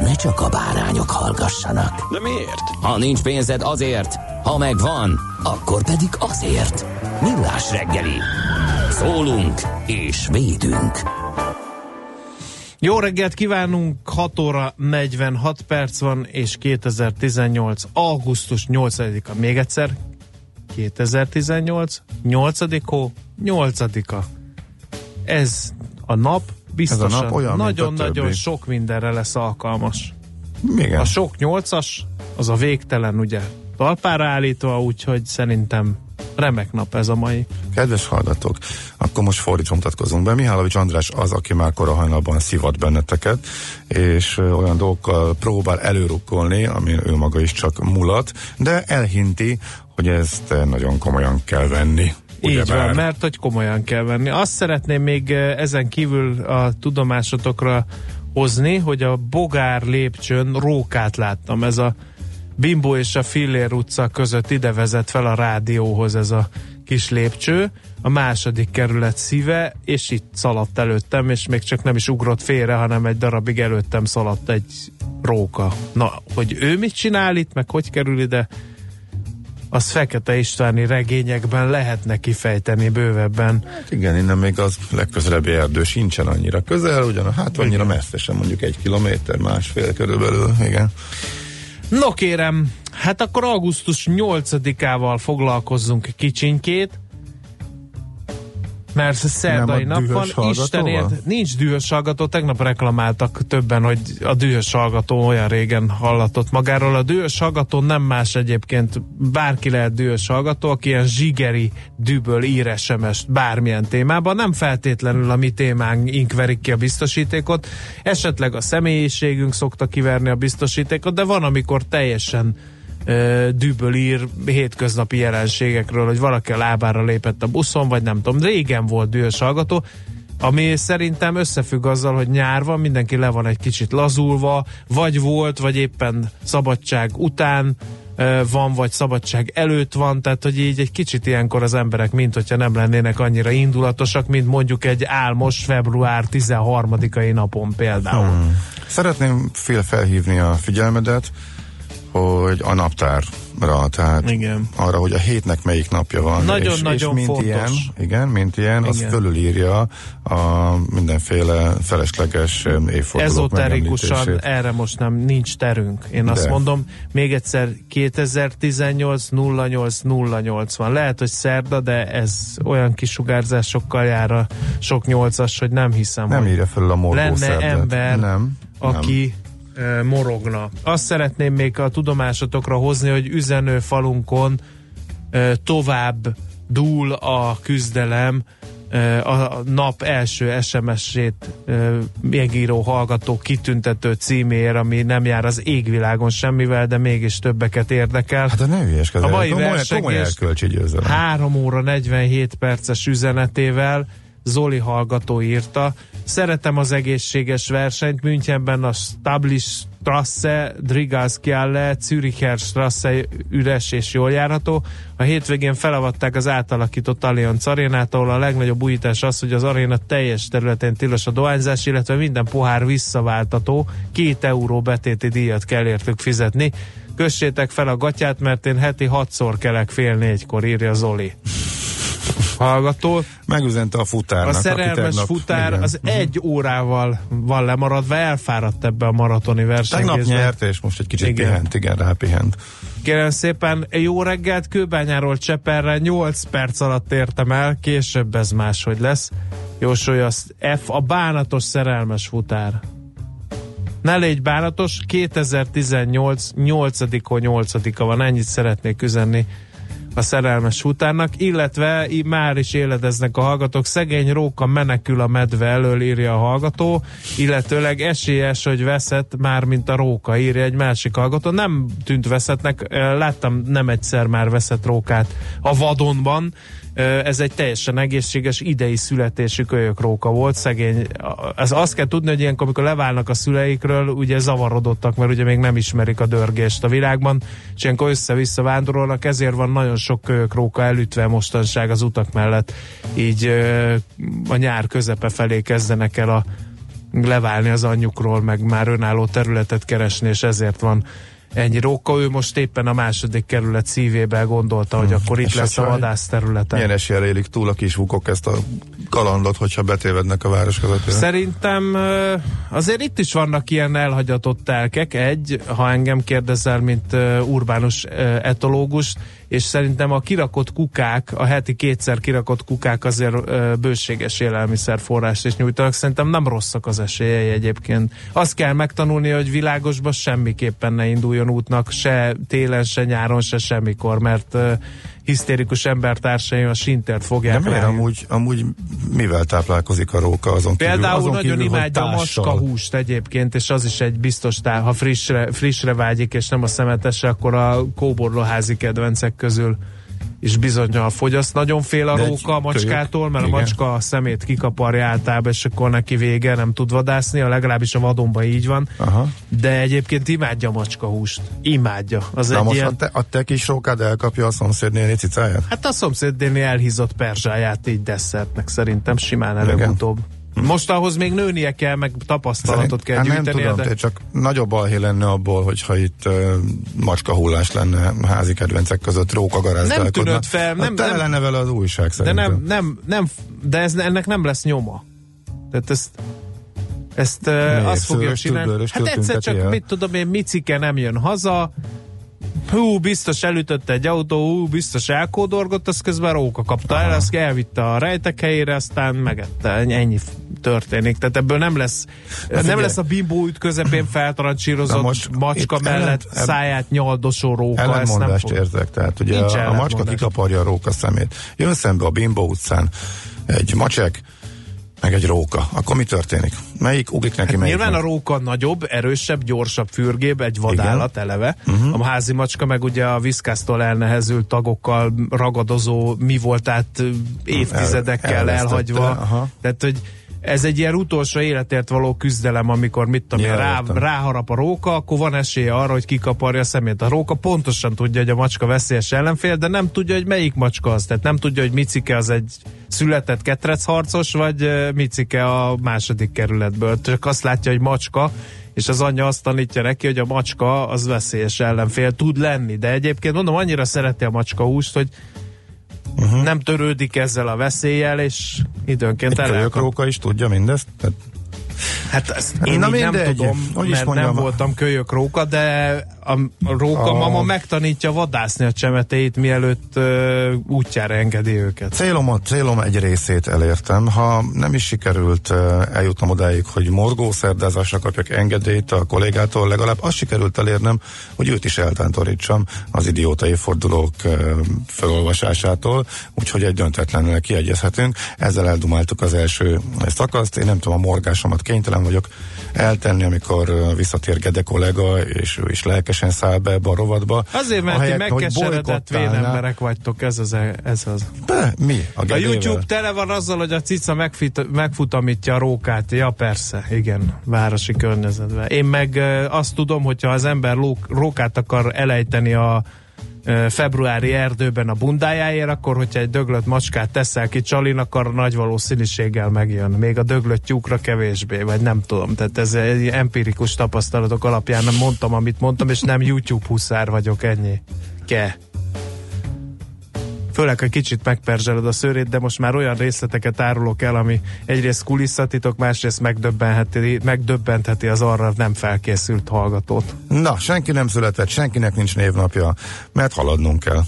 ne csak a bárányok hallgassanak. De miért? Ha nincs pénzed azért, ha megvan, akkor pedig azért. Millás reggeli. Szólunk és védünk. Jó reggelt kívánunk, 6 óra 46 perc van, és 2018. augusztus 8-a. Még egyszer, 2018. 8. hó, 8-a. Ez a nap biztosan nap olyan, mint a nagyon-nagyon sok mindenre lesz alkalmas. Igen. A sok nyolcas, az a végtelen ugye talpára állítva, úgyhogy szerintem remek nap ez a mai. Kedves hallgatók, akkor most fordítva mutatkozunk be. Mihálovics András az, aki már kora hajnalban szivat benneteket, és olyan dolgokkal próbál előrukkolni, ami ő maga is csak mulat, de elhinti, hogy ezt nagyon komolyan kell venni. Így Ugyebár. van, mert hogy komolyan kell venni. Azt szeretném még eh, ezen kívül a tudomásotokra hozni, hogy a Bogár lépcsőn rókát láttam. Ez a Bimbo és a Fillér utca között ide vezet fel a rádióhoz ez a kis lépcső, a második kerület szíve, és itt szaladt előttem, és még csak nem is ugrott félre, hanem egy darabig előttem szaladt egy róka. Na, hogy ő mit csinál itt, meg hogy kerül ide, az Fekete Istváni regényekben lehetne kifejteni bővebben. Hát igen, innen még az legközelebbi erdő sincsen annyira közel, ugyan hát annyira messze sem, mondjuk egy kilométer, másfél körülbelül, igen. No kérem, hát akkor augusztus 8-ával foglalkozzunk kicsinkét, mert szerdai nap van, dühös hallgatóval? Isten ért, nincs dühös hallgató, tegnap reklamáltak többen, hogy a dühös hallgató olyan régen hallatott magáról. A dühös hallgató nem más egyébként, bárki lehet dühös hallgató, aki ilyen zsigeri düböl ír SMS-t bármilyen témában, nem feltétlenül a mi témánk verik ki a biztosítékot, esetleg a személyiségünk szokta kiverni a biztosítékot, de van, amikor teljesen ö, düböl ír hétköznapi jelenségekről, hogy valaki a lábára lépett a buszon, vagy nem tudom, régen volt dühös hallgató, ami szerintem összefügg azzal, hogy nyár van, mindenki le van egy kicsit lazulva, vagy volt, vagy éppen szabadság után van, vagy szabadság előtt van, tehát hogy így egy kicsit ilyenkor az emberek, mint hogyha nem lennének annyira indulatosak, mint mondjuk egy álmos február 13-ai napon például. Hmm. Szeretném fél felhívni a figyelmedet, hogy a naptárra, tehát Igen. arra, hogy a hétnek melyik napja van. és, és Nagyon-nagyon mint fontos. ilyen, igen, mint ilyen, az Igen. fölülírja a mindenféle felesleges em, évfordulók Ezoterikusan erre most nem nincs terünk. Én azt De. mondom, még egyszer 2018 08 08 van. Lehet, hogy szerda, de ez olyan kisugárzásokkal jár a sok nyolcas, hogy nem hiszem, Nem hogy írja föl a lenne szerdát. ember, nem, aki ö, morogna. Azt szeretném még a tudomásotokra hozni, hogy üzenő falunkon tovább dúl a küzdelem a nap első SMS-ét megíró hallgató kitüntető címéért, ami nem jár az égvilágon semmivel, de mégis többeket érdekel. Hát de ne hülyeskedj, A mai komoly, komoly elkölcsi győzelem. 3 óra 47 perces üzenetével Zoli hallgató írta. Szeretem az egészséges versenyt. Münchenben a Stablis Strasse, Drigalskialle, Züricher Strasse üres és jól járható. A hétvégén felavatták az átalakított Allianz arénát, ahol a legnagyobb újítás az, hogy az aréna teljes területén tilos a dohányzás, illetve minden pohár visszaváltató. Két euró betéti díjat kell értük fizetni. Kössétek fel a gatyát, mert én heti hatszor kelek fél négykor, írja Zoli. Hallgató. Megüzente a futárnak. A szerelmes tegnap, futár igen. az egy órával van lemaradva, elfáradt ebbe a maratoni Tegnap versenyzésbe. nyert, és most egy kicsit Igen. pihent, igen, rápihent. Kérem szépen, jó reggelt, Kőbányáról Cseperre 8 perc alatt értem el, később ez máshogy lesz. Jósolja azt F, a bánatos szerelmes futár. Ne légy bánatos, 2018 8-on 8-a van, ennyit szeretnék üzenni a szerelmes futárnak, illetve már is éledeznek a hallgatók, szegény róka menekül a medve elől, írja a hallgató, illetőleg esélyes, hogy veszett már, mint a róka, írja egy másik hallgató. Nem tűnt veszettnek, láttam nem egyszer már veszett rókát a vadonban, ez egy teljesen egészséges, idei születésű kölyök róka volt, szegény. Az azt kell tudni, hogy ilyenkor, amikor leválnak a szüleikről, ugye zavarodottak, mert ugye még nem ismerik a dörgést a világban, és ilyenkor össze-vissza vándorolnak, ezért van nagyon sok kölyök róka elütve mostanság az utak mellett, így a nyár közepe felé kezdenek el a leválni az anyjukról, meg már önálló területet keresni, és ezért van ennyi róka. Ő most éppen a második kerület szívében gondolta, hogy akkor itt És lesz a vadász területen. Milyen eséllyel élik túl a kisvukok ezt a kalandot, hogyha betévednek a város közepére? Szerintem azért itt is vannak ilyen elhagyatott telkek. Egy, ha engem kérdezel, mint urbánus ö, etológus, és szerintem a kirakott kukák, a heti kétszer kirakott kukák azért ö, bőséges élelmiszerforrást is nyújtanak. Szerintem nem rosszak az esélyei egyébként. Azt kell megtanulni, hogy világosba semmiképpen ne induljon útnak, se télen, se nyáron, se semmikor, mert ö, hisztérikus embertársaim a sintert De fogják miért rájuk. amúgy, amúgy mivel táplálkozik a róka azon kívül? Például azon nagyon kívül, imádja a tással? macska húst egyébként, és az is egy biztos tál, ha frissre, frissre vágyik, és nem a szemetesre, akkor a kóborlóházi kedvencek közül is bizonyal fogyaszt. Nagyon fél a róka a macskától, mert igen. a macska a szemét kikaparja általában, és akkor neki vége, nem tud vadászni, a legalábbis a vadonban így van. Aha. De egyébként imádja a macska húst. Imádja. Az Na egy most ilyen... a, te, a te kis rókád elkapja a szomszéd néni cicáját? Hát a szomszédnéni elhízott perzsáját így desszertnek szerintem simán előbb-utóbb. Most ahhoz még nőnie kell, meg tapasztalatot kell hát nem gyűjteni. tudom, de... de... csak nagyobb balhé lenne abból, hogyha itt uh, macska hullás lenne házi kedvencek között, róka garázdálkodna. Nem tűnött fel, Hát nem- tele nem- lenne vele az újság De szerintem. nem, nem, nem, de ez, ennek nem lesz nyoma. Tehát ezt ezt uh, azt fogja csinálni. Hát egyszer csak, el? mit tudom én, Micike nem jön haza, hú, biztos elütötte egy autó, hú, biztos elkódorgott, azt közben róka kapta el, azt elvitte a rejtek helyére, aztán megette, ennyi történik. Tehát ebből nem lesz, nem figyelj. lesz a bimbó út közepén Na feltrancsírozott most macska mellett ebb- száját nyaldosó róka. nem fog. érzek, tehát ugye Nincs a, a macska kikaparja a róka szemét. Jön szembe a Bimbo utcán egy macsek, meg egy róka. Akkor mi történik? Melyik ugrik neki, Hát melyik nyilván a nem? róka nagyobb, erősebb, gyorsabb, fürgébb, egy vadállat eleve. Mhm. Uh-huh. A házi macska meg ugye a viszkásztól elnehezült tagokkal ragadozó, mi volt tehát évtizedekkel El- elhagyva. aha. Tehát, hogy ez egy ilyen utolsó életért való küzdelem, amikor mit tudom Ja, rá, értem. ráharap a róka, akkor van esélye arra, hogy kikaparja a szemét. A róka pontosan tudja, hogy a macska veszélyes ellenfél, de nem tudja, hogy melyik macska az. Tehát nem tudja, hogy Micike az egy született ketrecharcos, vagy Micike a második kerületből. Csak azt látja, hogy macska, és az anyja azt tanítja neki, hogy a macska az veszélyes ellenfél tud lenni. De egyébként mondom, annyira szereti a macska húst, hogy uh-huh. nem törődik ezzel a veszéllyel, és időnként el kölyökróka is tudja mindezt? Tehát Hát ezt én Na nem tudom, Hogy mert mondjam, nem voltam kölyök róka, de a, róka A- mama megtanítja vadászni a csemetéit, mielőtt ö, útjára engedi őket. Célom, a célom egy részét elértem. Ha nem is sikerült eljutnom odáig, hogy morgószerdázásra kapjak engedélyt a kollégától, legalább azt sikerült elérnem, hogy őt is eltántorítsam az idióta évfordulók uh, felolvasásától, úgyhogy egy döntetlenül kiegyezhetünk. Ezzel eldumáltuk az első szakaszt. Én nem tudom, a morgásomat kénytelen vagyok eltenni, amikor visszatér Gede kollega, és ő is lelkesen száll be ebbe a rovatba. Azért, mert ti Ahelyett, hogy megkeseredett vénemberek vagytok, ez az. Ez az. De, mi? A, A? YouTube tele van azzal, hogy a cica megfit, megfutamítja a rókát. Ja, persze, igen, városi környezetben. Én meg azt tudom, hogyha az ember ló, rókát akar elejteni a februári erdőben a bundájáért, akkor hogyha egy döglött macskát teszel ki csalin, akkor nagy valószínűséggel megjön. Még a döglött tyúkra kevésbé, vagy nem tudom. Tehát ez egy empirikus tapasztalatok alapján nem mondtam, amit mondtam, és nem YouTube huszár vagyok, ennyi. Ke. Főleg ha kicsit megperzseled a szőrét, de most már olyan részleteket árulok el, ami egyrészt kulisszatitok, másrészt megdöbbentheti, megdöbbentheti az arra nem felkészült hallgatót. Na, senki nem született, senkinek nincs névnapja, mert haladnunk kell.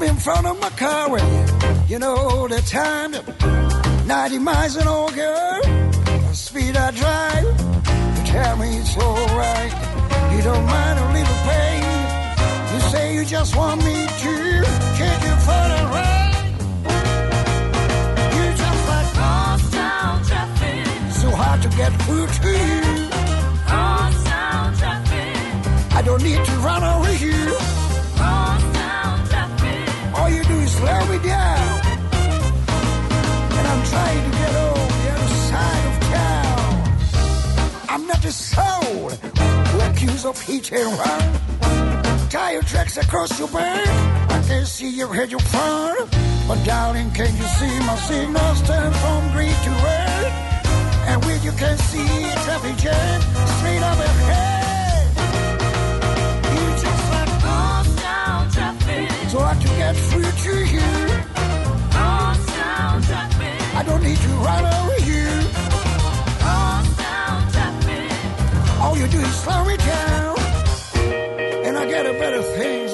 Jump in front of my car when you know the time. 90 miles an hour, girl. The speed I drive. You tell me it's alright. You don't mind a little pain. You say you just want me to take you for a ride. You just like Crosstown traffic, so hard to get through to you. crosstown traffic, I don't need to run over you. Slow me down. And I'm trying to get on the other side of town. I'm not the soul who accuse of hit and run. Tire tracks across your back. I can see your head, your front. But darling, can you see my signals turn from green to red? And when you can see a traffic jam straight up ahead. I to get through to you. All sounds at me. I don't need to run over you. All sounds at me. All you do is slow me down, and I get a better thing.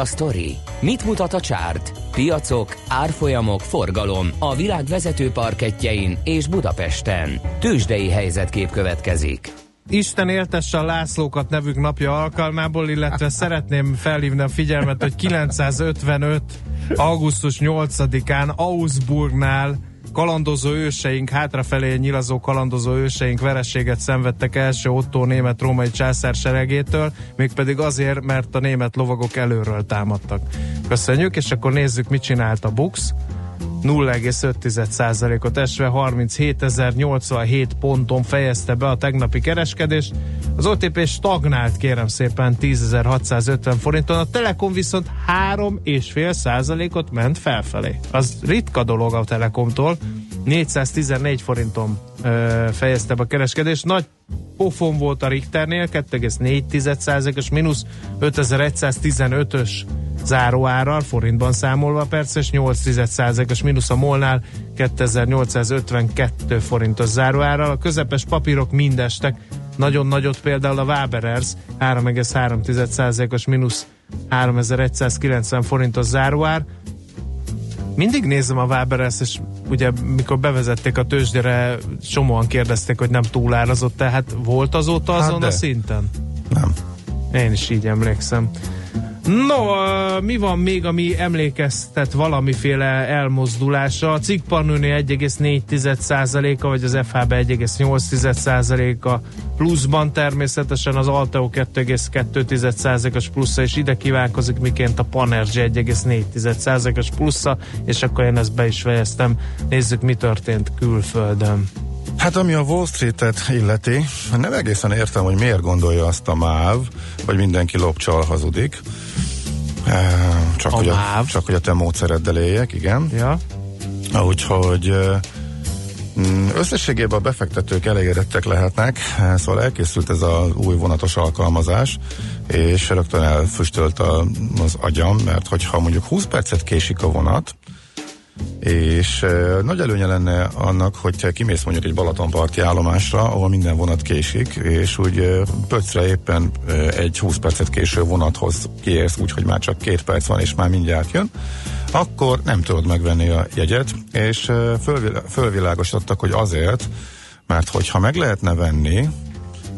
A sztori? Mit mutat a csárt? Piacok, árfolyamok, forgalom a világ vezető parketjein és Budapesten. Tősdei helyzetkép következik. Isten éltesse a Lászlókat nevük napja alkalmából, illetve szeretném felhívni a figyelmet, hogy 955. augusztus 8-án Augsburgnál kalandozó őseink, hátrafelé nyilazó kalandozó őseink vereséget szenvedtek első Otto német római császár seregétől, mégpedig azért, mert a német lovagok előről támadtak. Köszönjük, és akkor nézzük, mit csinált a Bux. 0,5%-ot esve 37.087 ponton fejezte be a tegnapi kereskedést. Az OTP stagnált kérem szépen 10.650 forinton, a Telekom viszont 3,5%-ot ment felfelé. Az ritka dolog a Telekomtól, 414 forinton ö, fejezte be a kereskedést. Nagy pofon volt a Richternél, 2,4%-os mínusz, 5115-ös záróárral, forintban számolva persze, és 8%-os mínusz a Molnál, 2852 forintos záróárral. A közepes papírok mindestek, nagyon nagyot például a Waberers 3,3%-os mínusz 3190 forintos záróár. Mindig nézem a Waberers, és ugye mikor bevezették a tőzsdére, csomóan kérdezték, hogy nem túlárazott, tehát volt azóta Hát azon de. a szinten? Nem. Én is így emlékszem. No, mi van még, ami emlékeztet valamiféle elmozdulásra? A cikkparnőnél 1,4%-a, vagy az FHB 1,8%-a pluszban természetesen az Alteo 2,2%-os plusza, és ide kívánkozik, miként a Panergy 1,4%-os plusza, és akkor én ezt be is fejeztem. Nézzük, mi történt külföldön. Hát ami a Wall Street-et illeti, nem egészen értem, hogy miért gondolja azt a MÁV, hogy mindenki lopcsal hazudik. Csak, A hogy a, MÁV? csak hogy a te módszereddel éljek, igen. Ja? Úgyhogy mm, összességében a befektetők elégedettek lehetnek, eh, szóval elkészült ez az új vonatos alkalmazás, és rögtön elfüstölt a, az agyam, mert hogyha mondjuk 20 percet késik a vonat, és nagy előnye lenne annak, hogy te kimész mondjuk egy Balatonparti állomásra, ahol minden vonat késik, és úgy pöcre éppen egy 20 percet késő vonathoz kiérsz, úgyhogy már csak két perc van, és már mindjárt jön, akkor nem tudod megvenni a jegyet, és fölvil- fölvilágosítottak, hogy azért, mert hogyha meg lehetne venni,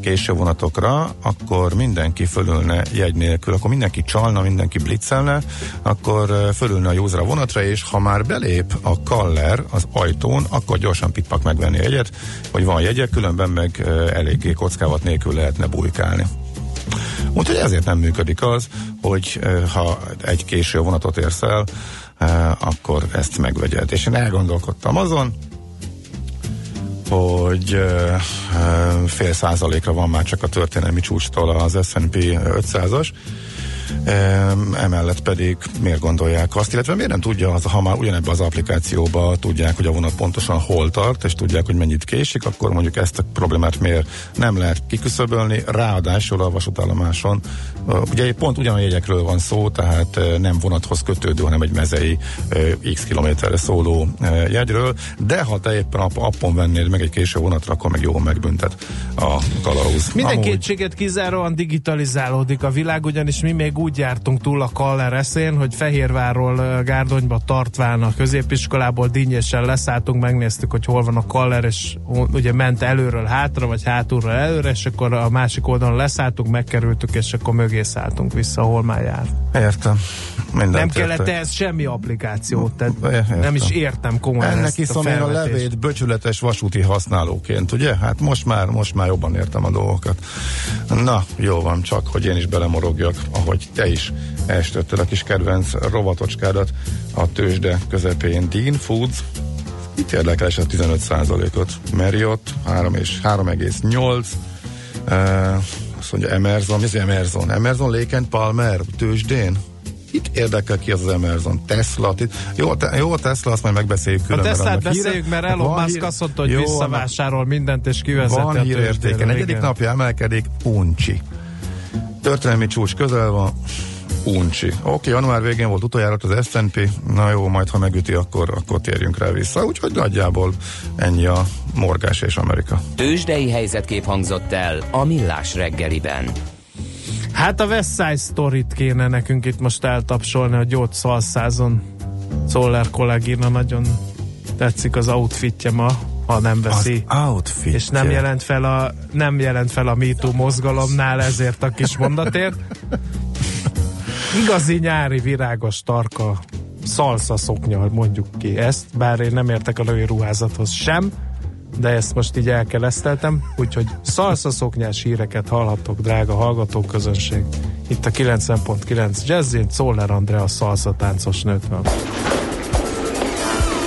késő vonatokra, akkor mindenki fölülne jegy nélkül, akkor mindenki csalna, mindenki blitzelne, akkor fölülne a józra vonatra, és ha már belép a kaller az ajtón, akkor gyorsan pitpak megvenni a jegyet, hogy van jegye, különben meg eléggé kockávat nélkül lehetne bujkálni. Úgyhogy ezért nem működik az, hogy ha egy késő vonatot érsz el, akkor ezt megvegyed. És én elgondolkodtam azon, hogy fél százalékra van már csak a történelmi csúcstól az S&P 500-as, Em, emellett pedig miért gondolják azt, illetve miért nem tudja, az, ha már ugyanebben az applikációban tudják, hogy a vonat pontosan hol tart, és tudják, hogy mennyit késik, akkor mondjuk ezt a problémát miért nem lehet kiküszöbölni, ráadásul a vasútállomáson, ugye pont ugyan jegyekről van szó, tehát nem vonathoz kötődő, hanem egy mezei x kilométerre szóló jegyről, de ha te éppen app- appon vennéd meg egy késő vonatra, akkor meg jól megbüntet a kalauz. Minden Amúgy- kétséget kizáróan digitalizálódik a világ, ugyanis mi még úgy jártunk túl a Kaller eszén, hogy Fehérvárról Gárdonyba tartván a középiskolából dinnyésen leszálltunk, megnéztük, hogy hol van a Kaller, és ugye ment előről hátra, vagy hátulról előre, és akkor a másik oldalon leszálltunk, megkerültük, és akkor mögé szálltunk vissza, hol már jár. Értem. Mindent nem kellett értek. ehhez semmi applikációt, tehát Értem. nem is értem komolyan Ennek a én a levét böcsületes vasúti használóként, ugye? Hát most már, most már jobban értem a dolgokat. Na, jó van, csak hogy én is belemorogjak, ahogy te is elstötted a kis kedvenc rovatocskádat a tőzsde közepén. Dean Foods, itt érdekel a 15%-ot. Marriott 3 és 3,8 Uh, azt mondja Emerson, mi az Emerson? Emerson, Lake and Palmer, tőzsdén? Itt érdekel ki az az Emerson. Tesla, itt, jó, te, jó, a Tesla, azt majd megbeszéljük A külön. mert Teslát híre- beszéljük, mert Elon Musk hír- azt mondta, hogy Jó, visszavásárol mindent, és kivezeti Van a hírértéke. Negyedik napja emelkedik, uncsi. Történelmi csúcs közel van, uncsi. Oké, okay, január végén volt utoljára az S&P, na jó, majd ha megüti, akkor, akkor térjünk rá vissza. Úgyhogy nagyjából ennyi a morgás és Amerika. Tőzsdei helyzetkép hangzott el a Millás reggeliben. Hát a West Side Story-t kéne nekünk itt most eltapsolni, hogy ott szalszázon Szoller kollégina nagyon tetszik az outfitje ma, ha nem veszi. Az outfit. és nem jelent fel a nem jelent fel a MeToo mozgalomnál ezért a kis mondatért. Igazi nyári virágos tarka szalsza szoknya, mondjuk ki ezt, bár én nem értek a női ruházathoz sem, de ezt most így elkeleszteltem, úgyhogy szalsza szoknyás híreket hallhattok, drága hallgatóközönség. Itt a 90.9 Jazzin, Czoller Andrea szalsza táncos nőt van.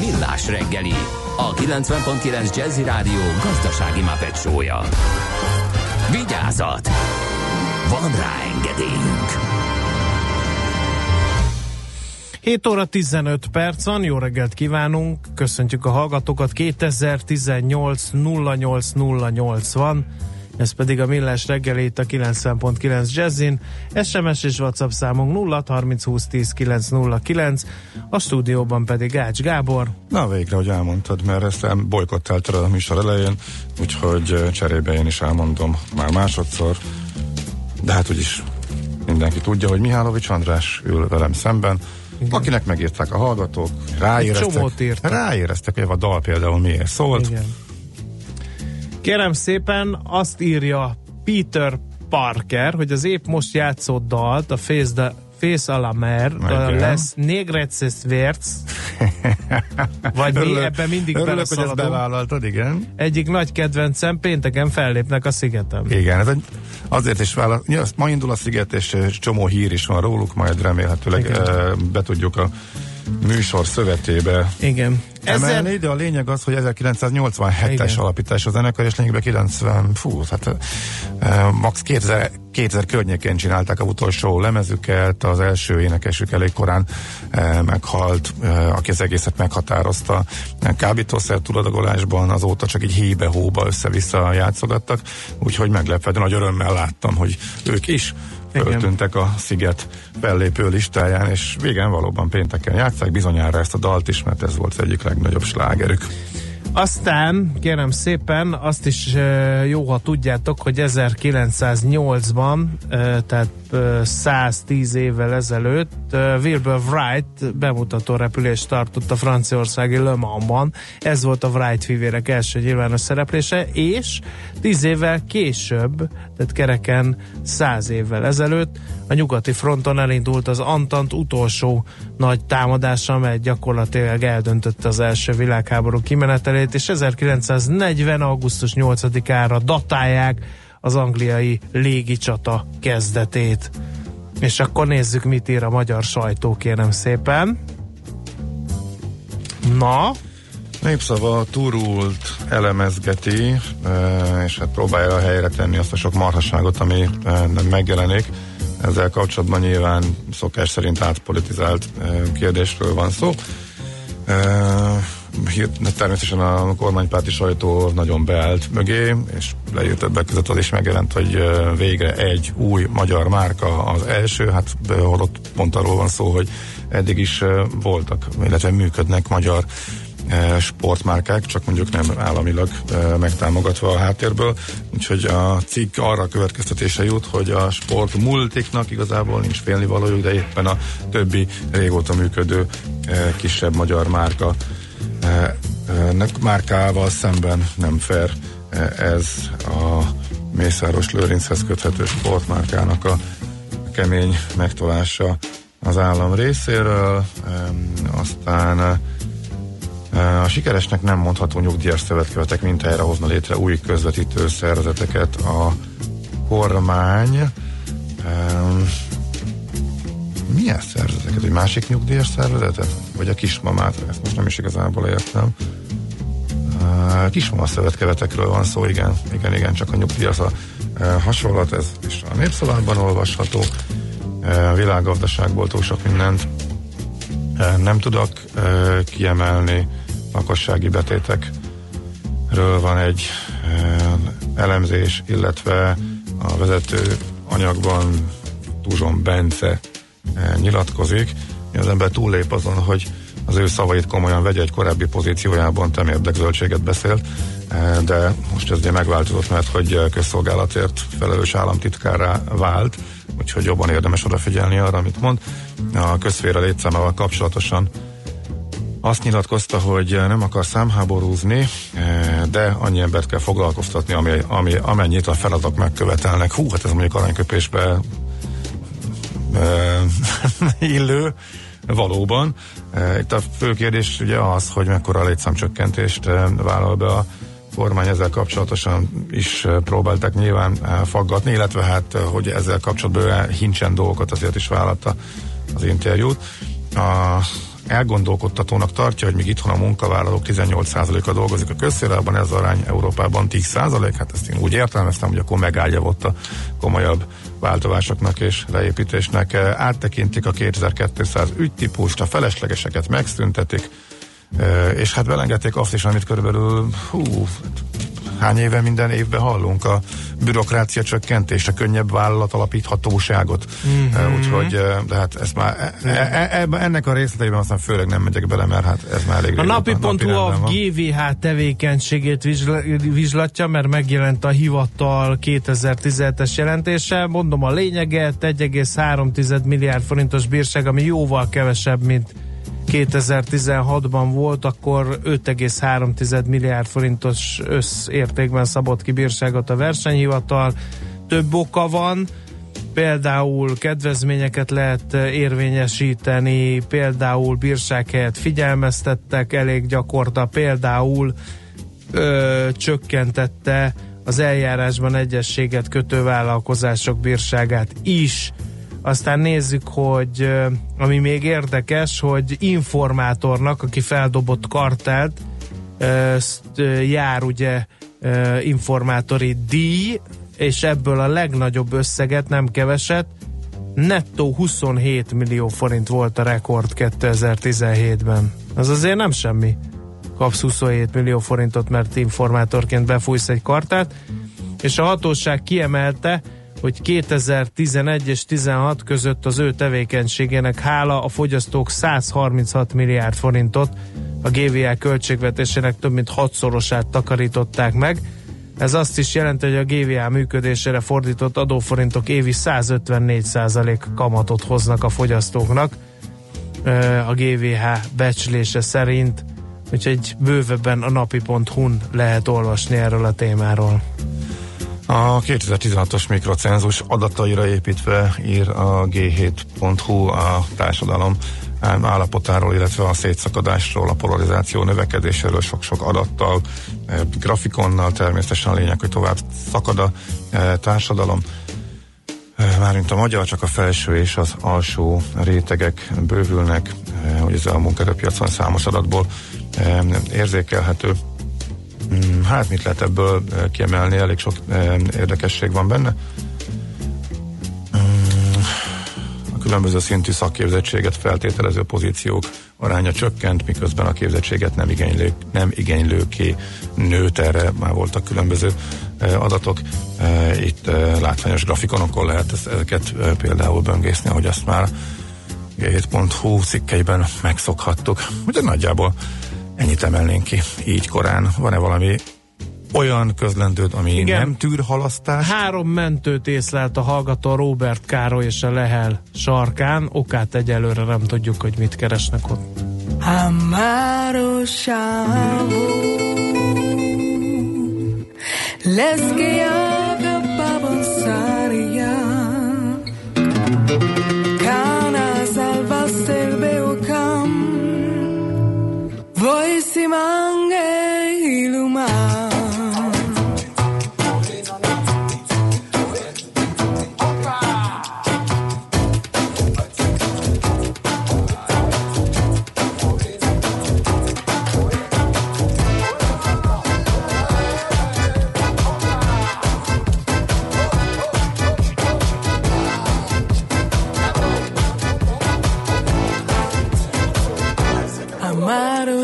Millás reggeli, a 90.9 Jazzy Rádió gazdasági mapetsója. Vigyázat! Van rá engedélyünk! 7 óra 15 perc van, jó reggelt kívánunk, köszöntjük a hallgatókat, 2018 08 08 van, ez pedig a Millás reggeli itt a 90.9 Jazzin. SMS és WhatsApp számunk 0 30 20 10 909, a stúdióban pedig Ács Gábor. Na végre, hogy elmondtad, mert ezt bolykottáltad a műsor elején, úgyhogy cserébe én is elmondom már másodszor. De hát úgyis mindenki tudja, hogy Mihálovics András ül velem szemben, Igen. akinek megírták a hallgatók, ráéreztek, ráéreztek, hogy a dal például miért szólt. Igen. Kérem szépen, azt írja Peter Parker, hogy az épp most játszott dalt, a Face, the, Face a la Mer, lesz Negreces Verts, vagy mi Örülök- ebben mindig Örülök, hogy ezt bevállaltad, igen. Egyik nagy kedvencem, pénteken fellépnek a szigeten. Igen, ez egy, azért is vállal, ja, ma indul a sziget, és csomó hír is van róluk, majd remélhetőleg Igen. be tudjuk a műsor szövetébe Igen. Emelni, Ezzel, de a lényeg az, hogy 1987-es Igen. alapítás a zenekar, és lényegben 90, fú, hát uh, max 2000, 2000 környékén csinálták a utolsó lemezüket, az első énekesük elég korán uh, meghalt, uh, aki az egészet meghatározta. Kábítószer tudatagolásban azóta csak így hébe-hóba össze-vissza játszogattak, úgyhogy meglepve, de nagy örömmel láttam, hogy ők is. Föltűntek a Sziget fellépő listáján, és végén valóban pénteken játszák bizonyára ezt a dalt is, mert ez volt az egyik legnagyobb slágerük. Aztán, kérem szépen, azt is jó, ha tudjátok, hogy 1908-ban, e, tehát e, 110 évvel ezelőtt Wilbur Wright bemutató repülést tartott a franciaországi Le Mansban. Ez volt a Wright fivérek első nyilvános szereplése, és 10 évvel később, tehát kereken 100 évvel ezelőtt a nyugati fronton elindult az Antant utolsó nagy támadása, amely gyakorlatilag eldöntötte az első világháború kimenetelét, és 1940. augusztus 8-ára datálják az angliai légicsata kezdetét. És akkor nézzük, mit ír a magyar sajtó, kérem szépen. Na, Népszava turult elemezgeti, eh, és hát próbálja helyre tenni azt a sok marhasságot, ami nem megjelenik. Ezzel kapcsolatban nyilván szokás szerint átpolitizált eh, kérdésről van szó. Természetesen a kormánypárti sajtó nagyon beállt mögé, és leírt többek között az is megjelent, hogy végre egy új magyar márka az első, hát holott pont arról van szó, hogy eddig is voltak, illetve működnek magyar sportmárkák, csak mondjuk nem államilag megtámogatva a háttérből. Úgyhogy a cikk arra következtetése jut, hogy a sport multiknak igazából nincs félnivalójuk, de éppen a többi régóta működő kisebb magyar márka márkával szemben nem fair ez a Mészáros Lőrinchez köthető sportmárkának a kemény megtolása az állam részéről. Aztán a sikeresnek nem mondható nyugdíjas szövetkevetek mintájára hozna létre új közvetítő szervezeteket a kormány. Em, Milyen szervezeteket? Egy másik nyugdíjas szervezetet? Vagy a kismamát? Ezt most nem is igazából értem. Uh, Kismama szövetkevetekről van szó, igen, igen, igen, csak a nyugdíjas a hasonlat, ez is a népszavában olvasható. Uh, világgazdaságból túl sok mindent nem tudok kiemelni. Lakossági betétekről van egy uh, elemzés, illetve a vezető anyagban Tuzson Bence eh, nyilatkozik. Az ember túllép azon, hogy az ő szavait komolyan vegye egy korábbi pozíciójában, temérdek zöldséget beszélt, eh, de most ez megváltozott, mert hogy eh, közszolgálatért felelős államtitkárá vált, úgyhogy jobban érdemes odafigyelni arra, amit mond. A közféra létszámával kapcsolatosan azt nyilatkozta, hogy nem akar számháborúzni, eh, de annyi embert kell foglalkoztatni, ami, ami, amennyit a feladatok megkövetelnek. Hú, hát ez mondjuk aranyköpésbe eh, illő, valóban. Eh, Itt a fő kérdés ugye az, hogy mekkora létszámcsökkentést eh, vállal be a kormány ezzel kapcsolatosan is eh, próbálták nyilván eh, faggatni, illetve hát, eh, hogy ezzel kapcsolatban hincsen dolgokat azért is vállalta az interjút. A elgondolkodtatónak tartja, hogy míg itthon a munkavállalók 18%-a dolgozik a közszférában, ez arány Európában 10%, hát ezt én úgy értelmeztem, hogy akkor megállja ott a komolyabb változásoknak és leépítésnek. Áttekintik a 2200 ügytípust, a feleslegeseket megszüntetik, és hát belengedték azt is, amit körülbelül hú, hány éve minden évben hallunk a bürokrácia csökkentést, a könnyebb vállalat alapíthatóságot. Mm-hmm. Úgyhogy, eh, de hát ez már, e, e, e, ennek a részleteiben aztán főleg nem megyek bele, mert hát ez már elég A napi.hu a van. GVH tevékenységét vizsla- vizslatja, mert megjelent a hivatal 2017-es jelentése. Mondom a lényeget, 1,3 milliárd forintos bírság, ami jóval kevesebb, mint 2016-ban volt, akkor 5,3 milliárd forintos összértékben szabott ki bírságot a versenyhivatal. Több oka van, például kedvezményeket lehet eh, érvényesíteni, például bírság helyett figyelmeztettek elég gyakorta, például ö, csökkentette az eljárásban egyességet kötő vállalkozások bírságát is. Aztán nézzük, hogy ami még érdekes, hogy informátornak, aki feldobott kartelt, jár ugye informátori díj, és ebből a legnagyobb összeget, nem keveset, nettó 27 millió forint volt a rekord 2017-ben. Az azért nem semmi. Kapsz 27 millió forintot, mert informátorként befújsz egy kartát, és a hatóság kiemelte, hogy 2011 és 16 között az ő tevékenységének hála a fogyasztók 136 milliárd forintot a GVA költségvetésének több mint hatszorosát takarították meg. Ez azt is jelenti, hogy a GVA működésére fordított adóforintok évi 154% kamatot hoznak a fogyasztóknak a GVH becslése szerint, úgyhogy bővebben a napi.hu-n lehet olvasni erről a témáról. A 2016-os mikrocenzus adataira építve ír a g7.hu a társadalom állapotáról, illetve a szétszakadásról, a polarizáció növekedéséről sok-sok adattal, eh, grafikonnal természetesen a lényeg, hogy tovább szakad a eh, társadalom. Eh, Mármint a magyar, csak a felső és az alsó rétegek bővülnek, hogy ez a munkaerőpiacon számos adatból érzékelhető. Mm, Hát mit lehet ebből kiemelni, elég sok érdekesség van benne. Mm, A különböző szintű szakképzettséget feltételező pozíciók aránya csökkent, miközben a képzettséget nem, igénylő, nem igénylőké nőtt, erre már voltak különböző adatok. Itt látványos grafikonokon lehet ezeket például böngészni, ahogy azt már g7.hu cikkeiben megszokhattuk. Ugye nagyjából ennyit emelnénk ki így korán. Van-e valami olyan közlendőd, ami Igen. Nem tűr halasztást? Három mentőt észlelt a hallgató Robert Károly és a Lehel sarkán. Okát egyelőre nem tudjuk, hogy mit keresnek ott. Amaro chavo Les que acababan Kana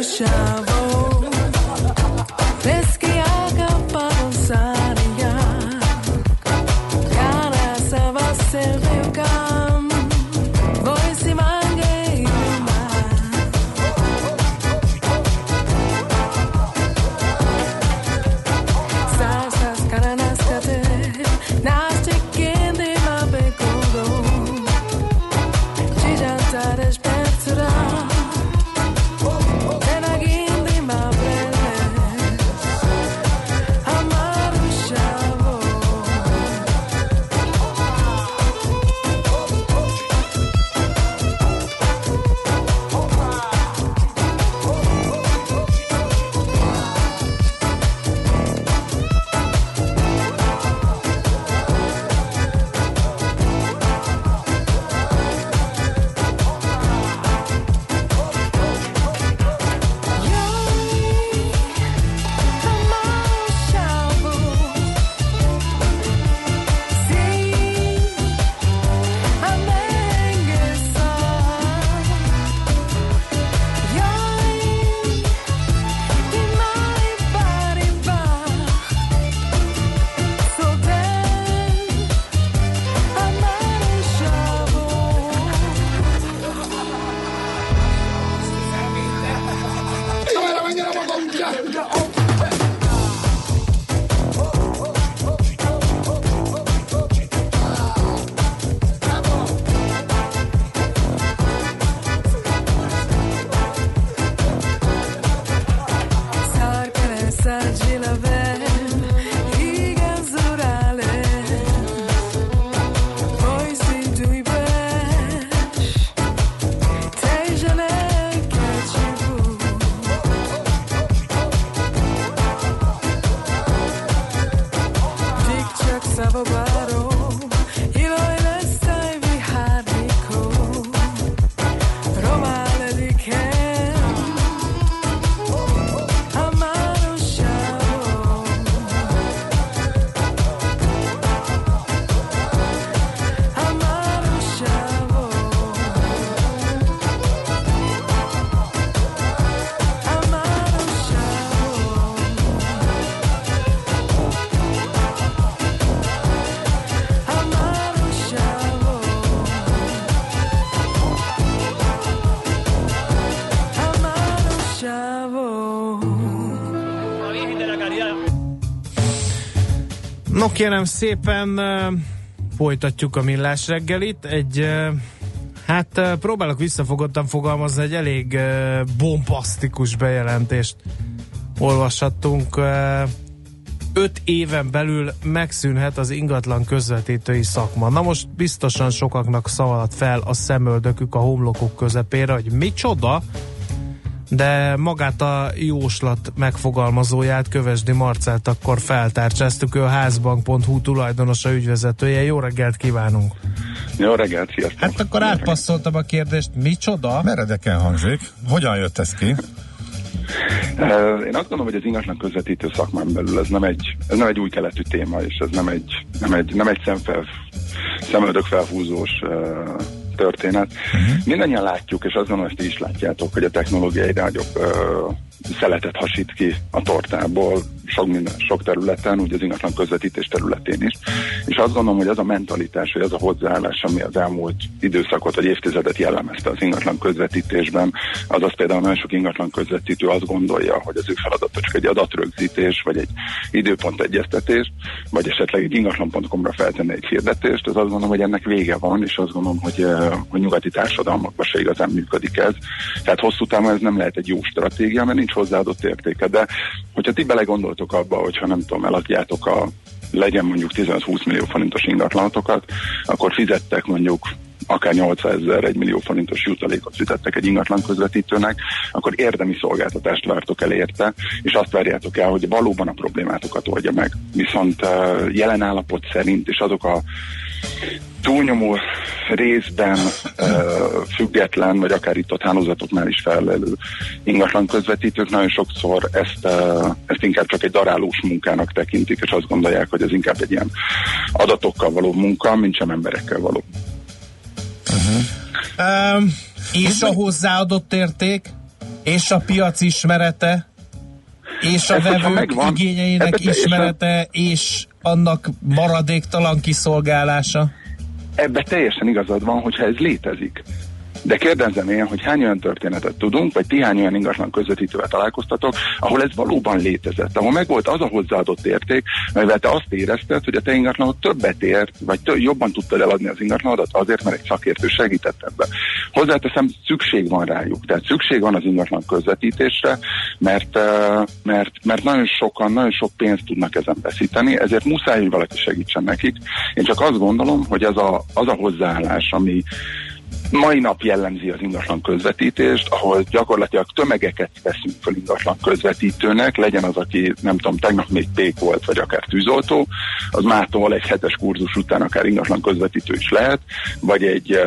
chave. Kérem szépen, folytatjuk a millás reggelit. Egy, hát próbálok visszafogottan fogalmazni, egy elég bombasztikus bejelentést olvashattunk. Öt éven belül megszűnhet az ingatlan közvetítői szakma. Na most biztosan sokaknak szaladt fel a szemöldökük a homlokuk közepére, hogy micsoda, de magát a jóslat megfogalmazóját, Kövesdi Marcelt akkor feltárcsáztuk, ő a házbank.hu tulajdonosa, ügyvezetője. Jó reggelt kívánunk! Jó reggelt, sziasztok! Hát akkor átpasszoltam a kérdést, micsoda? Meredeken hangzik. Hogyan jött ez ki? Én azt gondolom, hogy az ingatlan közvetítő szakmán belül ez nem egy, ez nem egy új keletű téma, és ez nem egy, nem egy, nem egy szemfel, szemöldök felhúzós uh, történet. Uh-huh. Mindannyian látjuk, és azt gondolom, hogy ti is látjátok, hogy a technológia egyre nagyobb uh, szeletet hasít ki a tortából, sok, minden, sok területen, úgy az ingatlan közvetítés területén is. És azt gondolom, hogy az a mentalitás, vagy az a hozzáállás, ami az elmúlt időszakot vagy évtizedet jellemezte az ingatlan közvetítésben, az az például nagyon sok ingatlan közvetítő azt gondolja, hogy az ő feladata csak egy adatrögzítés, vagy egy időpont egyeztetés, vagy esetleg egy ingatlan.com-ra feltenni egy hirdetést, az azt gondolom, hogy ennek vége van, és azt gondolom, hogy eh, a nyugati társadalmakban se igazán működik ez. Tehát hosszú távon ez nem lehet egy jó stratégia, mert nincs hozzáadott értéke. De hogyha ti belegondoltok abba, hogyha nem tudom, eladjátok a legyen mondjuk 15-20 millió forintos ingatlanatokat, akkor fizettek mondjuk akár 800 ezer, 1 millió forintos jutalékot fizettek egy ingatlan közvetítőnek, akkor érdemi szolgáltatást vártok el érte, és azt várjátok el, hogy valóban a problémátokat oldja meg. Viszont uh, jelen állapot szerint, és azok a túlnyomó részben uh, független, vagy akár itt ott hálózatoknál is felelő ingatlan közvetítők nagyon sokszor ezt, uh, ezt inkább csak egy darálós munkának tekintik, és azt gondolják, hogy ez inkább egy ilyen adatokkal való munka, mint sem emberekkel való. Um, és a hozzáadott érték, és a piac ismerete, és a Ez, vevők megvan, igényeinek ismerete, és annak maradéktalan kiszolgálása. Ebbe teljesen igazad van, hogyha ez létezik. De kérdezem én, hogy hány olyan történetet tudunk, vagy ti hány olyan ingatlan közvetítővel találkoztatok, ahol ez valóban létezett, ahol megvolt az a hozzáadott érték, mivel te azt érezted, hogy a te ingatlanod többet ért, vagy tö- jobban tudtad eladni az ingatlanodat azért, mert egy szakértő segített ebbe. Hozzáteszem, szükség van rájuk, tehát szükség van az ingatlan közvetítésre, mert, eh, mert, mert nagyon sokan, nagyon sok pénzt tudnak ezen veszíteni, ezért muszáj, hogy valaki segítsen nekik. Én csak azt gondolom, hogy az a, az a hozzáállás, ami, mai nap jellemzi az ingatlan közvetítést, ahol gyakorlatilag tömegeket veszünk fel ingatlan közvetítőnek, legyen az, aki nem tudom, tegnap még pék volt, vagy akár tűzoltó, az mától egy hetes kurzus után akár ingatlan közvetítő is lehet, vagy egy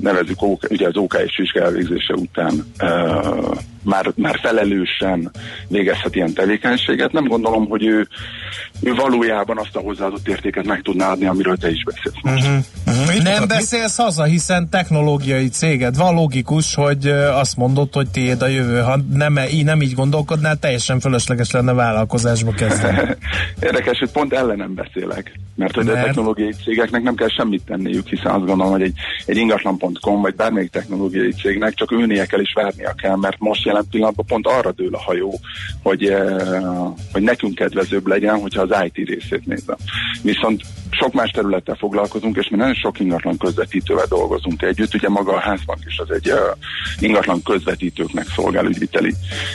nevezük ugye az OK és vizsga elvégzése után uh, már, már felelősen végezhet ilyen tevékenységet. Nem gondolom, hogy ő, ő valójában azt a hozzáadott értéket meg tudná adni, amiről te is beszélsz most. Uh-huh. Nem beszélsz haza, hiszen technológiai céged van, logikus, hogy azt mondod, hogy tiéd a jövő. Ha nem, így, nem így gondolkodnál, teljesen fölösleges lenne vállalkozásba kezdeni. Érdekes, hogy pont ellenem beszélek. Mert hogy Mert? a technológiai cégeknek nem kell semmit tenniük, hiszen azt gondolom, hogy egy, egy ingatlan.com vagy bármelyik technológiai cégnek csak ülnie kell és várnia kell, mert most jelen pillanatban pont arra dől a hajó, hogy, hogy nekünk kedvezőbb legyen, hogyha az IT részét nézem. Viszont sok más területtel foglalkozunk, és mi nagyon sok ingatlan közvetítővel dolgozunk együtt. Ugye maga a házbank is az egy ingatlan közvetítőknek szolgál ügyviteli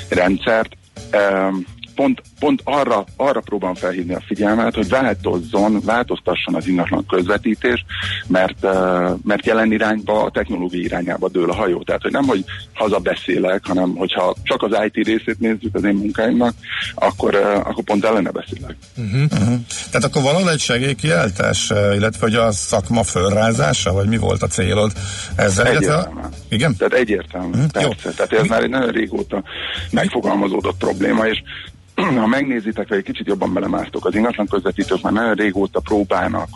rendszert. Pont, pont arra, arra próbálom felhívni a figyelmet, hogy változzon, változtasson az ingatlan közvetítés, mert, mert jelen irányba, a technológiai irányába dől a hajó. Tehát, hogy nem, hogy haza beszélek, hanem hogyha csak az IT részét nézzük az én munkáimnak, akkor, akkor pont ellene beszélek. Uh-huh. Tehát akkor valahol egy segélykiáltás, illetve hogy a szakma fölrázása, vagy mi volt a célod ezzel? Egyértelműen. igen? Tehát egyértelmű, Mhm, persze. jó. Tehát ez Mi- már egy nagyon régóta megfogalmazódott probléma, és ha megnézitek, vagy egy kicsit jobban belemásztok, az ingatlan közvetítők már nagyon régóta próbálnak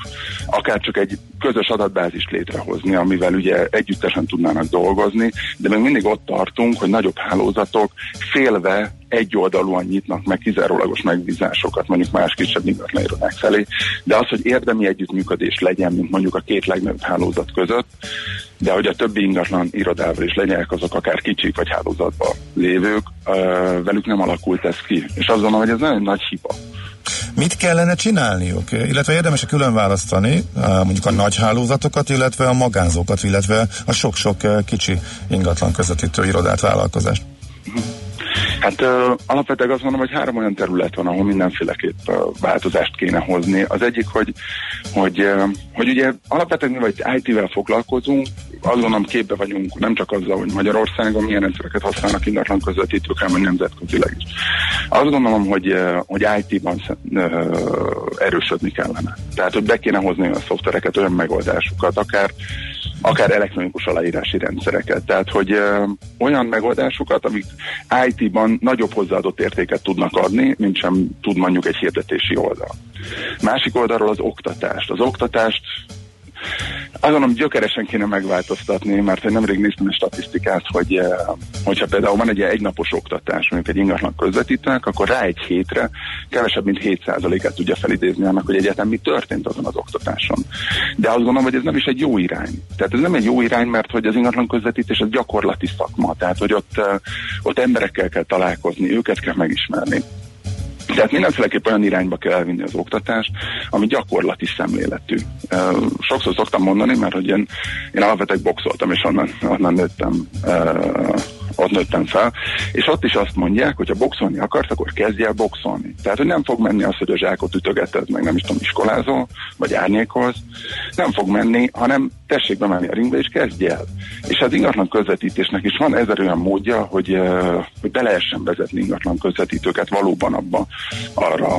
akár csak egy közös adatbázist létrehozni, amivel ugye együttesen tudnának dolgozni, de még mindig ott tartunk, hogy nagyobb hálózatok félve egyoldalúan nyitnak meg kizárólagos megbízásokat mondjuk más kisebb ingatlanérőnek felé, de az, hogy érdemi együttműködés legyen, mint mondjuk a két legnagyobb hálózat között, de hogy a többi ingatlan irodával is legyenek azok akár kicsik vagy hálózatban lévők, velük nem alakult ez ki. És azt gondolom, hogy ez nagyon nagy hiba. Mit kellene csinálniuk? Illetve érdemes -e külön választani mondjuk a nagy hálózatokat, illetve a magánzókat, illetve a sok-sok kicsi ingatlan közvetítő irodát, vállalkozást? Hát ö, alapvetően azt mondom, hogy három olyan terület van, ahol mindenféleképp ö, változást kéne hozni. Az egyik, hogy, hogy, hogy ugye alapvetően mi vagy IT-vel foglalkozunk, azt gondolom képbe vagyunk nem csak azzal, hogy Magyarországon milyen rendszereket használnak ingatlan közvetítők, hanem nemzetközileg is. Azt gondolom, hogy, hogy IT-ban erősödni kellene. Tehát, hogy be kéne hozni olyan szoftvereket, olyan megoldásokat, akár akár elektronikus aláírási rendszereket. Tehát, hogy ö, olyan megoldásokat, amik IT-ban nagyobb hozzáadott értéket tudnak adni, mint sem tud mondjuk egy hirdetési oldal. Másik oldalról az oktatást. Az oktatást azt gondolom, gyökeresen kéne megváltoztatni, mert én nemrég néztem egy statisztikát, hogy eh, hogyha például van egy egynapos oktatás, mondjuk egy ingatlan közvetítőnek, akkor rá egy hétre kevesebb, mint 7%-át tudja felidézni annak, hogy egyetem mi történt azon az oktatáson. De azt gondolom, hogy ez nem is egy jó irány. Tehát ez nem egy jó irány, mert hogy az ingatlan közvetítés az gyakorlati szakma, tehát hogy ott, eh, ott emberekkel kell találkozni, őket kell megismerni. Tehát mindenféleképp olyan irányba kell elvinni az oktatást, ami gyakorlati szemléletű. Sokszor szoktam mondani, mert hogy én, én alapvetően boxoltam, és onnan, onnan nőttem, ott nőttem fel, és ott is azt mondják, hogy ha boxolni akarsz, akkor kezdj el boxolni. Tehát, hogy nem fog menni az, hogy a zsákot ütögeted, meg nem is tudom, iskolázol, vagy árnyékolsz, nem fog menni, hanem tessék bemenni a ringbe, és kezdj el. És az ingatlan közvetítésnek is van ezer olyan módja, hogy, uh, hogy be lehessen vezetni ingatlan közvetítőket valóban abba arra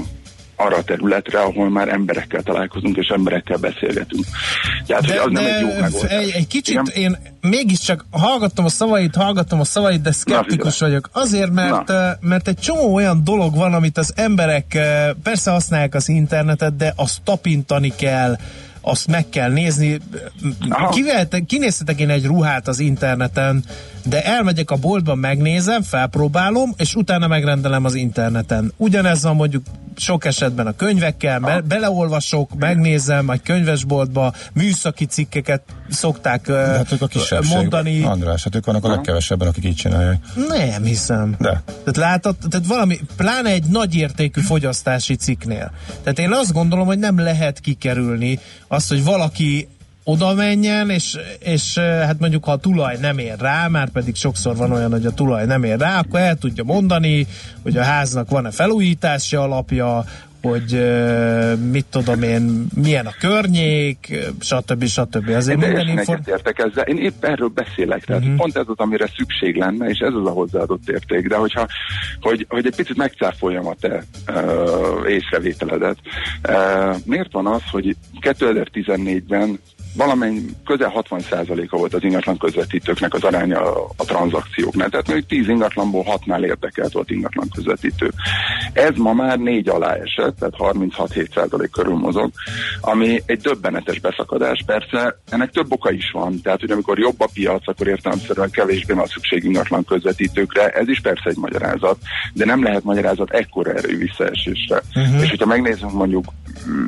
arra a területre, ahol már emberekkel találkozunk, és emberekkel beszélgetünk. Tehát, hogy az nem egy jó megoldás. egy, egy kicsit Igen? én mégiscsak hallgattam a szavait, hallgattam a szavait, de szkeptikus figyelj. vagyok. Azért, mert, Na. mert egy csomó olyan dolog van, amit az emberek persze használják az internetet, de azt tapintani kell, azt meg kell nézni. Kivehetek, kinézhetek én egy ruhát az interneten, de elmegyek a boltba, megnézem, felpróbálom, és utána megrendelem az interneten. Ugyanez van mondjuk sok esetben a könyvekkel, be, beleolvasok, megnézem egy könyvesboltba, műszaki cikkeket szokták hát ők a mondani. András, hát ők vannak a legkevesebben, akik így csinálják. Nem hiszem. De. Tehát látod, tehát valami, pláne egy nagy értékű fogyasztási cikknél. Tehát én azt gondolom, hogy nem lehet kikerülni azt, hogy valaki oda menjen, és, és hát mondjuk ha a tulaj nem ér rá, már pedig sokszor van olyan, hogy a tulaj nem ér rá, akkor el tudja mondani, hogy a háznak van-e felújítási alapja, hogy mit tudom én, milyen a környék, stb. stb. Azért Én minden teljesen info... egyetértek ezzel. Én épp erről beszélek. Tehát uh-huh. pont ez az, amire szükség lenne, és ez az a hozzáadott érték. De hogyha, hogy, hogy egy picit megcáfoljam a te uh, észrevételedet. Uh, miért van az, hogy 2014-ben valamennyi közel 60%-a volt az ingatlan közvetítőknek az aránya a, a tranzakcióknál. Tehát mondjuk 10 ingatlanból 6-nál érdekelt volt ingatlan közvetítő. Ez ma már négy alá esett, tehát 36-7% körül mozog, ami egy döbbenetes beszakadás. Persze ennek több oka is van, tehát hogy amikor jobb a piac, akkor értelemszerűen kevésbé van szükség ingatlan közvetítőkre, ez is persze egy magyarázat, de nem lehet magyarázat ekkora erő visszaesésre. Uh-huh. És hogyha megnézzünk mondjuk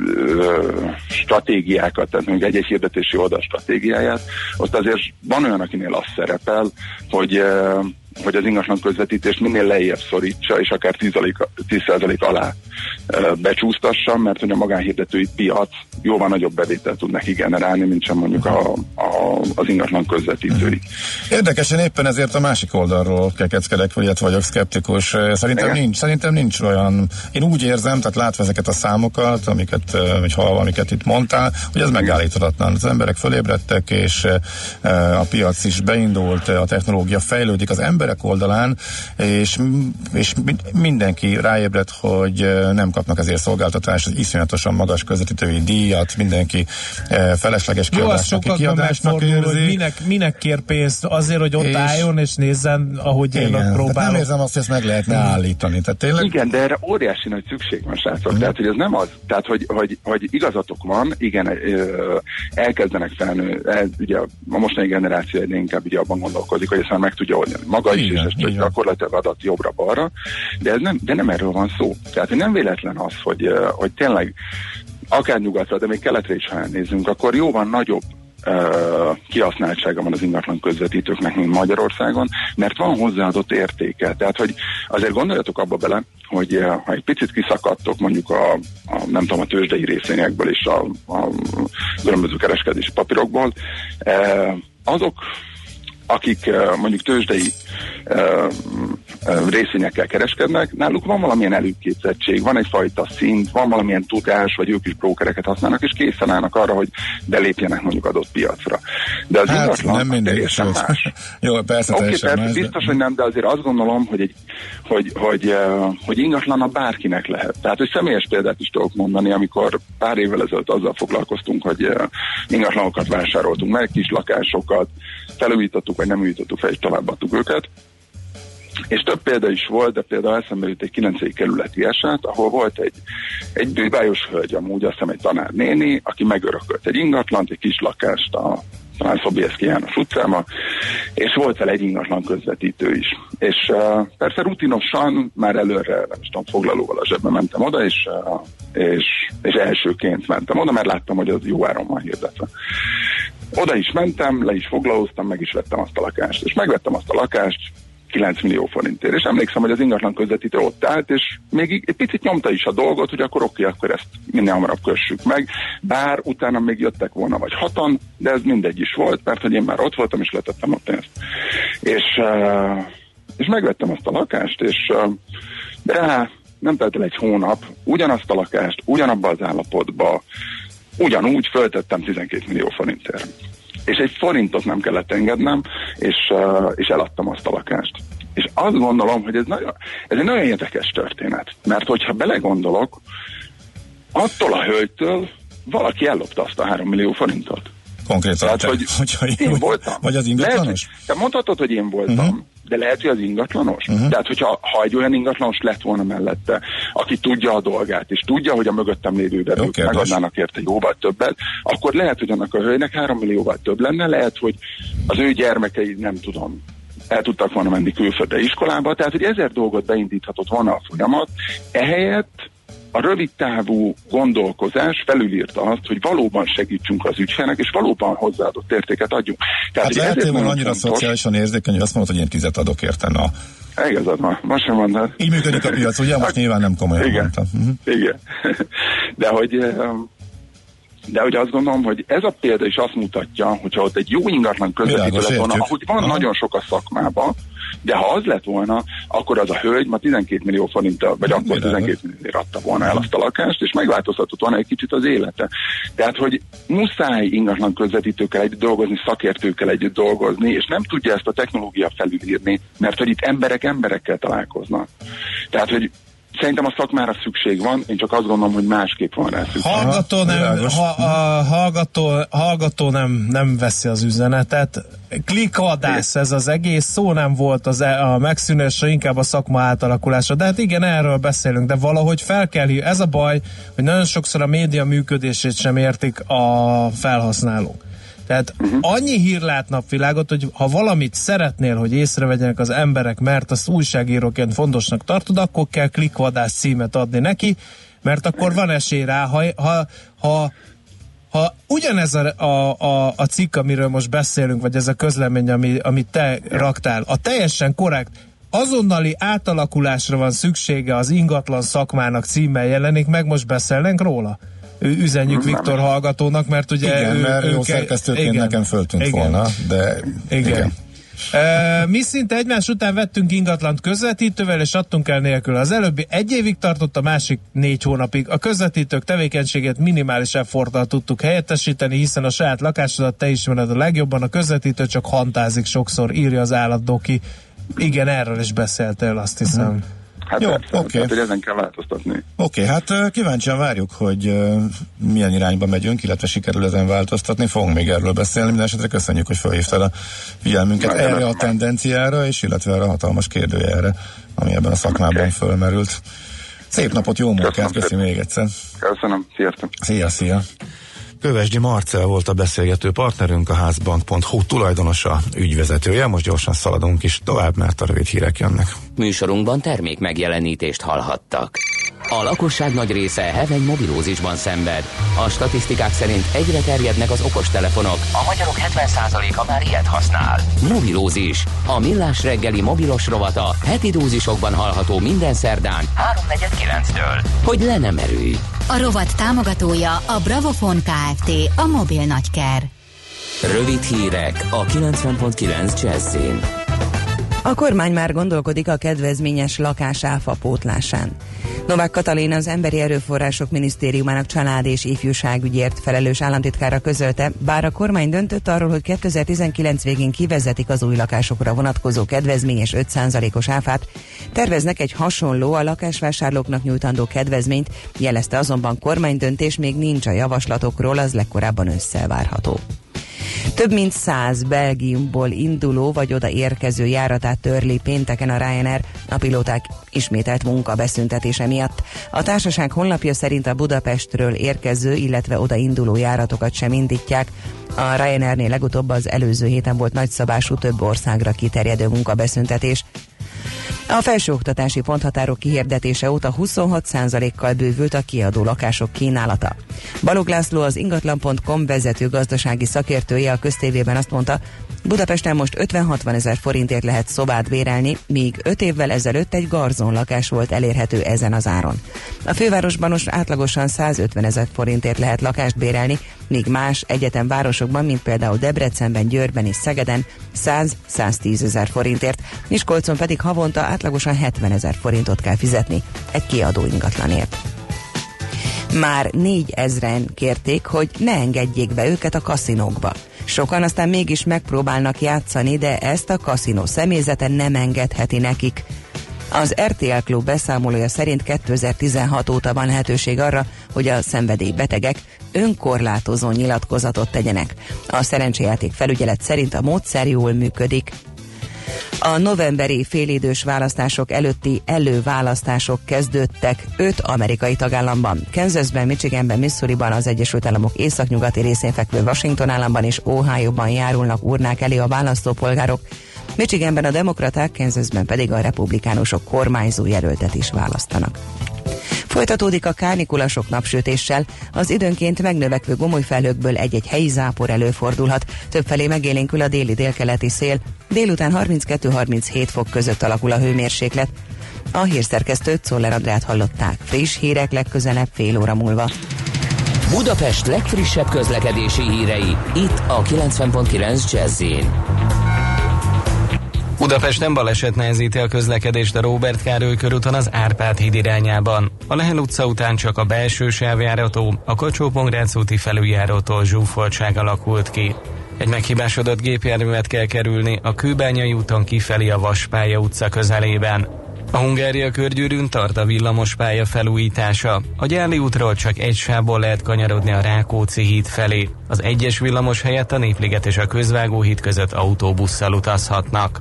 ö, stratégiákat, tehát mondjuk egy-egy hirdetési oldal stratégiáját, ott azért van olyan, akinél az szerepel, hogy ö, hogy az ingatlan közvetítést minél lejjebb szorítsa, és akár 10%, 10% alá becsúsztassa, mert hogy a magánhirdetői piac jóval nagyobb bevételt tud neki generálni, mint sem mondjuk a, a, az ingatlan közvetítői. Érdekesen éppen ezért a másik oldalról kekeckedek, vagy ilyet vagyok szkeptikus. Szerintem Igen. nincs, szerintem nincs olyan, én úgy érzem, tehát látva ezeket a számokat, amiket, vagy hallva, amiket itt mondtál, hogy ez megállíthatatlan. Az emberek fölébredtek, és a piac is beindult, a technológia fejlődik az emberek oldalán, és, és mi- mindenki ráébred, hogy nem kapnak ezért szolgáltatást, az iszonyatosan magas közvetítői díjat, mindenki felesleges Jó, az kiadásnak, sokakban kiadásnak megfordul, hogy érzi. minek, minek kér pénzt azért, hogy ott És- álljon és nézzen, ahogy én Igen, ott tehát nem próbálom. érzem azt, hogy ezt meg lehetne állítani. Tehát tényleg Igen, de erre óriási nagy szükség van, srácok. Mhm. Tehát, hogy ez nem az, tehát, hogy, hogy, hogy igazatok van, igen, elkezdenek felnő, el, ugye a mostani generáció egyre inkább ugye abban gondolkozik, hogy ezt már meg tudja oldani maga és így van. gyakorlatilag adat jobbra-balra, de, ez nem, de nem erről van szó. Tehát, nem véletlen az, hogy, hogy tényleg akár nyugatra, de még keletre is, ha elnézünk, akkor jóval nagyobb kihasználtsága van az ingatlan közvetítőknek, mint Magyarországon, mert van hozzáadott értéke. Tehát, hogy azért gondoljatok abba bele, hogy ha egy picit kiszakadtok mondjuk a, a nem tudom, a tőzsdei részvényekből és a, a különböző kereskedési papírokból, azok akik mondjuk tőzsdei részvényekkel kereskednek, náluk van valamilyen előképzettség, van egyfajta szint, van valamilyen tudás, vagy ők is brókereket használnak, és készen állnak arra, hogy belépjenek mondjuk adott piacra. De az Hát ingatlan nem mindig, teljesen sőt. más. Jó, persze Oké, teljesen persze, más, de- biztos, hogy nem, de azért azt gondolom, hogy, egy, hogy, hogy, uh, hogy ingatlan a bárkinek lehet. Tehát, hogy személyes példát is tudok mondani, amikor pár évvel ezelőtt azzal foglalkoztunk, hogy ingatlanokat vásároltunk meg, kis lakásokat, felújítottuk, vagy nem újítottuk fel, és továbbadtuk őket. És több példa is volt, de például eszembe jut egy 9. kerületi eset, ahol volt egy, egy bűbájos hölgy, amúgy azt hiszem egy tanárnéni, aki megörökölt egy ingatlant, egy kis lakást a talán Szobieszki János utcába, és volt vele egy ingatlan közvetítő is. És uh, persze rutinosan, már előre, nem is tudom, foglalóval a zsebbe mentem oda, és, uh, és, és elsőként mentem oda, mert láttam, hogy az jó áron van hirdetve. Oda is mentem, le is foglalóztam, meg is vettem azt a lakást. És megvettem azt a lakást 9 millió forintért. És emlékszem, hogy az ingatlan közvetítő ott állt, és még egy picit nyomta is a dolgot, hogy akkor oké, akkor ezt minél hamarabb kössük meg. Bár utána még jöttek volna vagy hatan, de ez mindegy is volt, mert hogy én már ott voltam, és letettem a pénzt. És, és megvettem azt a lakást, és de nem telt el egy hónap, ugyanazt a lakást, ugyanabba az állapotba, ugyanúgy föltettem 12 millió forintért. És egy forintot nem kellett engednem, és, uh, és eladtam azt a lakást. És azt gondolom, hogy ez, nagyon, ez egy nagyon érdekes történet. Mert hogyha belegondolok, attól a hölgytől valaki ellopta azt a 3 millió forintot. Konkrétan, Tehát, te- hogy hogyha én voltam. Vagy az Lehet, ingatlanos? hogy- te mondhatod, hogy én voltam, uh-huh. de lehet, hogy az ingatlanos. Uh-huh. Tehát, hogyha ha egy olyan ingatlanos lett volna mellette, aki tudja a dolgát, és tudja, hogy a mögöttem lévő verők kérdés. megadnának érte jóval többet, akkor lehet, hogy annak a hölgynek 3 millióval több lenne, lehet, hogy az ő gyermekei, nem tudom, el tudtak volna menni külföldre iskolába, tehát, hogy ezer dolgot beindíthatott volna a folyamat, ehelyett a rövid távú gondolkozás felülírta azt, hogy valóban segítsünk az ügyfélnek, és valóban hozzáadott értéket adjunk. Tehát, Hát hogy lehetél volna nagyon annyira fontos- szociálisan érzékeny, hogy azt mondod, hogy én tizet adok érte. Na, Igazad van, most sem mondod. így működik a piac, ugye? Most nyilván nem komolyan Igen. mondtam. Mhm. Igen. De hogy, de hogy azt gondolom, hogy ez a példa is azt mutatja, hogyha ott egy jó ingatlan közvetítő lett volna, ahogy van Aha. nagyon sok a szakmában, de ha az lett volna, akkor az a hölgy ma 12 millió forinttal, vagy akkor Világos. 12 millióért adta volna el azt a lakást, és megváltoztatott volna egy kicsit az élete. Tehát, hogy muszáj ingatlan közvetítőkkel együtt dolgozni, szakértőkkel együtt dolgozni, és nem tudja ezt a technológia felülírni, mert hogy itt emberek emberekkel találkoznak. Tehát, hogy szerintem a szakmára szükség van, én csak azt gondolom, hogy másképp van rá szükség. Hallgató nem, ha, a hallgató, hallgató nem, nem veszi az üzenetet. Klikvadász ez az egész, szó nem volt az, e- a megszűnésre, inkább a szakma átalakulása. De hát igen, erről beszélünk, de valahogy fel kell. Ez a baj, hogy nagyon sokszor a média működését sem értik a felhasználók. Tehát uh-huh. annyi hír lát napvilágot, hogy ha valamit szeretnél, hogy észrevegyenek az emberek, mert azt újságíróként fontosnak tartod, akkor kell klikvadász címet adni neki, mert akkor van esély rá, ha, ha, ha ha ugyanez a, a, a, a cikk, amiről most beszélünk, vagy ez a közlemény, ami, amit te raktál, a teljesen korrekt, azonnali átalakulásra van szüksége az ingatlan szakmának címmel jelenik, meg most beszélnek róla? Üzenjük Viktor hallgatónak, mert ugye Igen, ő, mert ő jó ke- szerkesztőként nekem föltűnt igen. volna, de Igen. igen. igen. E, mi szinte egymás után vettünk ingatlant közvetítővel, és adtunk el nélkül. Az előbbi egy évig tartott, a másik négy hónapig. A közvetítők tevékenységét minimális efforttal tudtuk helyettesíteni, hiszen a saját lakásodat te ismered a legjobban, a közvetítő csak hantázik sokszor, írja az állatdoki. Igen, erről is beszéltél, azt hiszem. Hát Jó, persze, oké. tehát, hogy ezen kell változtatni. Oké, hát ö, kíváncsian várjuk, hogy milyen irányba megyünk, illetve sikerül ezen változtatni. Fogunk még erről beszélni. Minden esetre köszönjük, hogy felhívtad a figyelmünket Nagyon erre a tendenciára, és illetve erre a hatalmas kérdőjelre, ami ebben a szakmában Oké. fölmerült. Szép napot, jó munkát, Köszönöm köszönöm még egyszer. Köszönöm, sziasztok! Szia, szia! Kövesdi Marcel volt a beszélgető partnerünk, a házbank.hu tulajdonosa, ügyvezetője. Most gyorsan szaladunk is tovább, mert a rövid hírek jönnek. Műsorunkban termék megjelenítést hallhattak. A lakosság nagy része heveny mobilózisban szenved. A statisztikák szerint egyre terjednek az okostelefonok. A magyarok 70%-a már ilyet használ. Mobilózis. A millás reggeli mobilos rovata heti dózisokban hallható minden szerdán 3.49-től. Hogy le nem erőj. A rovat támogatója a Bravofon Kft. A mobil nagyker. Rövid hírek a 90.9 Jazzin. A kormány már gondolkodik a kedvezményes lakásáfa pótlásán. Novák Katalin az Emberi Erőforrások Minisztériumának család és ifjúságügyért felelős államtitkára közölte, bár a kormány döntött arról, hogy 2019 végén kivezetik az új lakásokra vonatkozó kedvezményes 5%-os áfát, terveznek egy hasonló a lakásvásárlóknak nyújtandó kedvezményt, jelezte azonban kormánydöntés még nincs a javaslatokról, az legkorábban ősszel várható. Több mint száz Belgiumból induló vagy oda érkező járatát törli pénteken a Ryanair a pilóták ismételt munkabeszüntetése miatt. A társaság honlapja szerint a Budapestről érkező, illetve oda induló járatokat sem indítják. A Ryanairnél legutóbb az előző héten volt nagyszabású több országra kiterjedő munkabeszüntetés. A felsőoktatási ponthatárok kihirdetése óta 26%-kal bővült a kiadó lakások kínálata. Balog László az ingatlan.com vezető gazdasági szakértője a köztévében azt mondta, Budapesten most 50-60 ezer forintért lehet szobát bérelni, míg 5 évvel ezelőtt egy garzon lakás volt elérhető ezen az áron. A fővárosban most átlagosan 150 ezer forintért lehet lakást bérelni, míg más egyetem városokban, mint például Debrecenben, Győrben és Szegeden 100-110 ezer forintért, Miskolcon pedig havonta átlagosan 70 ezer forintot kell fizetni egy kiadó ingatlanért. Már négy ezren kérték, hogy ne engedjék be őket a kaszinókba. Sokan aztán mégis megpróbálnak játszani, de ezt a kaszinó személyzete nem engedheti nekik. Az RTL Klub beszámolója szerint 2016 óta van lehetőség arra, hogy a szenvedélybetegek önkorlátozó nyilatkozatot tegyenek. A szerencsejáték felügyelet szerint a módszer jól működik, a novemberi félidős választások előtti előválasztások kezdődtek öt amerikai tagállamban. Kansasben, Michiganben, Missouriban, az Egyesült Államok északnyugati részén fekvő Washington államban és Ohio-ban járulnak urnák elé a választópolgárok. Michiganben a demokraták, Kansasben pedig a republikánusok kormányzó jelöltet is választanak. Folytatódik a kárnikulasok napsütéssel, az időnként megnövekvő gomolyfelhőkből egy-egy helyi zápor előfordulhat, többfelé megélénkül a déli délkeleti szél, délután 32-37 fok között alakul a hőmérséklet. A hírszerkesztőt Szoller Andrát hallották. Friss hírek legközelebb fél óra múlva. Budapest legfrissebb közlekedési hírei, itt a 90.9 jazz Budapesten baleset nehezíti a közlekedést a Robert Károly körúton az Árpád híd irányában. A Lehel utca után csak a belső sávjárató, a kocsó úti felüljárótól zsúfoltság alakult ki. Egy meghibásodott gépjárművet kell kerülni a Kőbányai úton kifelé a Vaspálya utca közelében. A Hungária körgyűrűn tart a villamospálya felújítása. A Gyáli útról csak egy sávból lehet kanyarodni a Rákóczi híd felé. Az egyes villamos helyett a Népliget és a Közvágó híd között autóbusszal utazhatnak.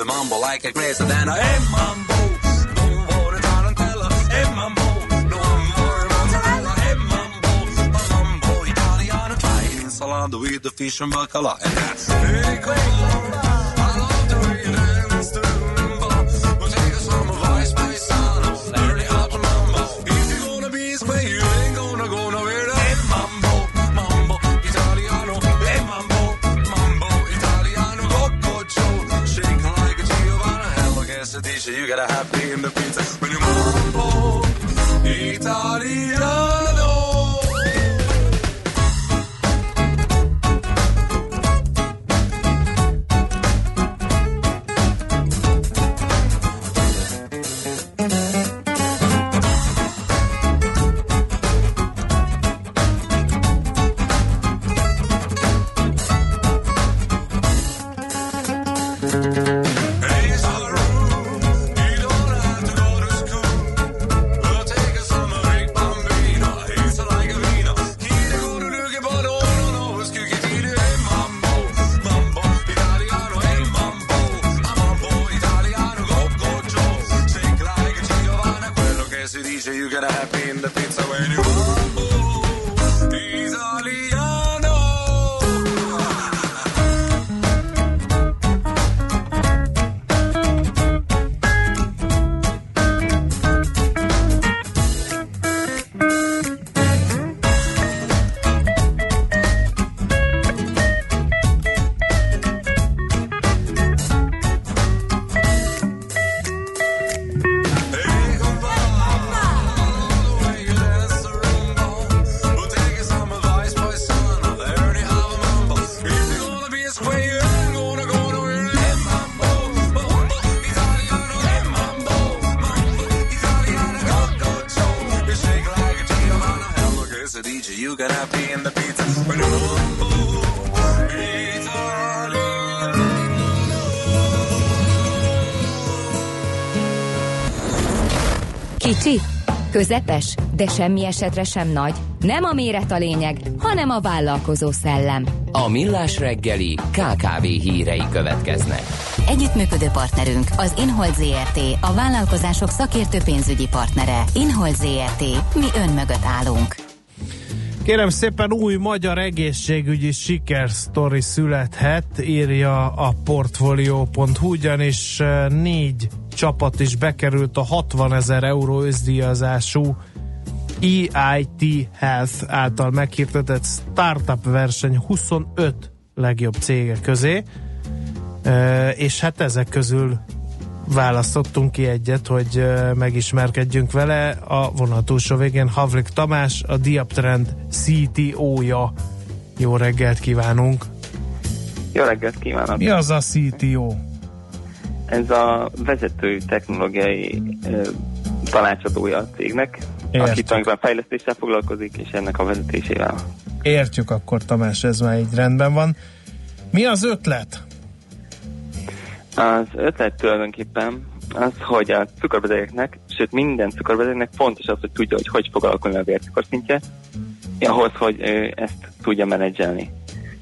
the mambo like a crazy then, e mambo, non vuole tarantella, e mambo, e a italiano, Thai insalata with the fish and bacala, and that's hey, cool. Gotta have me in the pizza when you mambo italiano. Közepes? De semmi esetre sem nagy. Nem a méret a lényeg, hanem a vállalkozó szellem. A Millás reggeli KKV hírei következnek. Együttműködő partnerünk az Inhold ZRT, a vállalkozások szakértő pénzügyi partnere. Inhold ZRT, mi ön mögött állunk. Kérem szépen új magyar egészségügyi sikersztori születhet, írja a Portfolio.hu, ugyanis eh, négy csapat is bekerült a 60 ezer euró özdíjazású EIT Health által meghirdetett startup verseny 25 legjobb cége közé, és hát ezek közül választottunk ki egyet, hogy megismerkedjünk vele. A vonal túlsó végén Havlik Tamás, a Diaptrend CTO-ja. Jó reggelt kívánunk! Jó reggelt kívánok! Mi az a CTO? Ez a vezető technológiai tanácsadója a cégnek, Értjük. aki tulajdonképpen fejlesztéssel foglalkozik, és ennek a vezetésével. Értjük akkor, Tamás, ez már így rendben van. Mi az ötlet? Az ötlet tulajdonképpen az, hogy a cukorbetegeknek, sőt minden cukorbetegnek fontos az, hogy tudja, hogy hogy fog alakulni a vércukorszintje, ahhoz, hogy ö, ezt tudja menedzselni.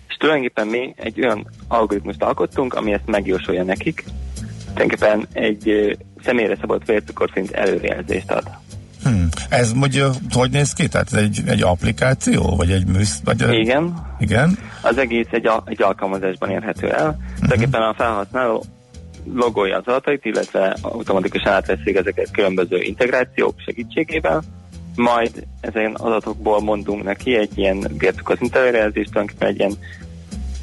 És tulajdonképpen mi egy olyan algoritmust alkottunk, ami ezt megjósolja nekik, tulajdonképpen egy személyre szabott vércukorszint előrejelzést ad. Hmm. Ez mondja, hogy néz ki? Tehát egy, egy applikáció, vagy egy műsz? Vagy Igen. Igen? Az egész egy, a, egy alkalmazásban érhető el. Uh-huh. Tulajdonképpen a felhasználó logolja az adatait, illetve automatikusan átveszik ezeket különböző integrációk segítségével, majd ezen adatokból mondunk neki egy ilyen vércukorszint előrejelzést, tulajdonképpen egy ilyen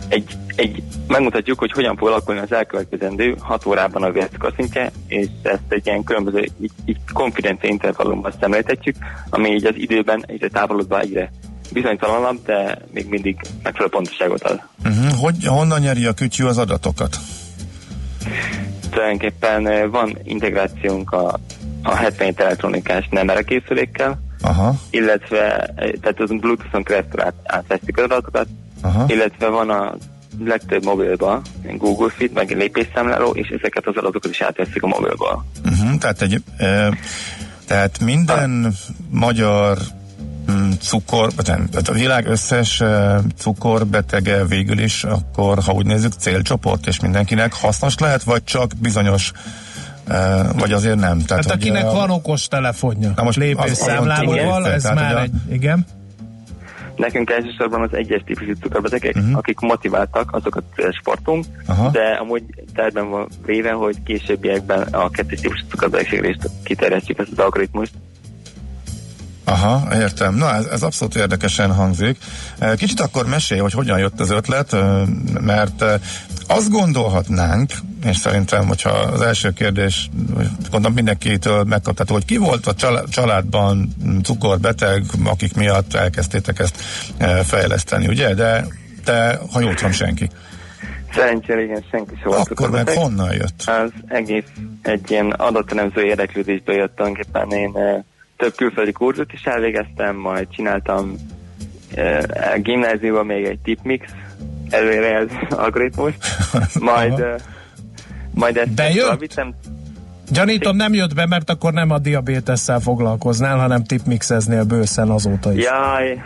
egy, egy, megmutatjuk, hogy hogyan fog alakulni az elkövetkezendő 6 órában a vércukorszintje, és ezt egy ilyen különböző így, így konfidencia intervallumban szemléltetjük, ami így az időben egyre távolodva egyre bizonytalanabb, de még mindig megfelelő pontoságot ad. Uh-huh. Hogy, honnan nyeri a kütyű az adatokat? Tulajdonképpen van integrációnk a, a 77 elektronikás nemere készülékkel, Aha. illetve eh, tehát az Bluetooth-on keresztül át, átveszik az adatokat, Aha. illetve van a legtöbb mobilban Google Fit, meg lépésszámláló, és ezeket az adatokat is átveszik a mobilból. Uh-huh. Tehát, egy, e, tehát minden magyar mm, cukor, tehát a világ összes cukorbetege végül is, akkor ha úgy nézzük, célcsoport, és mindenkinek hasznos lehet, vagy csak bizonyos vagy azért nem. Tehát, hát akinek e, van okos telefonja, Na most lépésszámlálóval, ez tehát, már a- egy, igen. Nekünk elsősorban az egyes típusú cukorbetegek, uh-huh. akik motiváltak, azokat sportunk, Aha. de amúgy terben van véve, hogy későbbiekben a kettős típusú cukorbetegségre is kiterjesztjük ezt az algoritmust. Aha, értem. Na, ez, ez abszolút érdekesen hangzik. Eh, Kicsit akkor mesélj, hogy hogyan jött az ötlet, eh, mert eh, azt gondolhatnánk, és szerintem, hogyha az első kérdés, gondolom mindenkitől megkapható, hogy ki volt a csalá- családban cukorbeteg, akik miatt elkezdtétek ezt eh, fejleszteni, ugye? De te, ha jól tudom, senki. Szerencsére igen, senki volt Akkor meg cukorbeteg. honnan jött? Az egész egy ilyen adatteremző érdeklődésből jött tulajdonképpen. Én eh, több külföldi kurzust is elvégeztem, majd csináltam eh, a gimnáziumban még egy tipmix előrejelző algoritmus, majd, majd ezt Bejött? vittem Gyanítom nem jött be, mert akkor nem a diabétesszel foglalkoznál, hanem tipmixeznél bőszen azóta is. Jaj,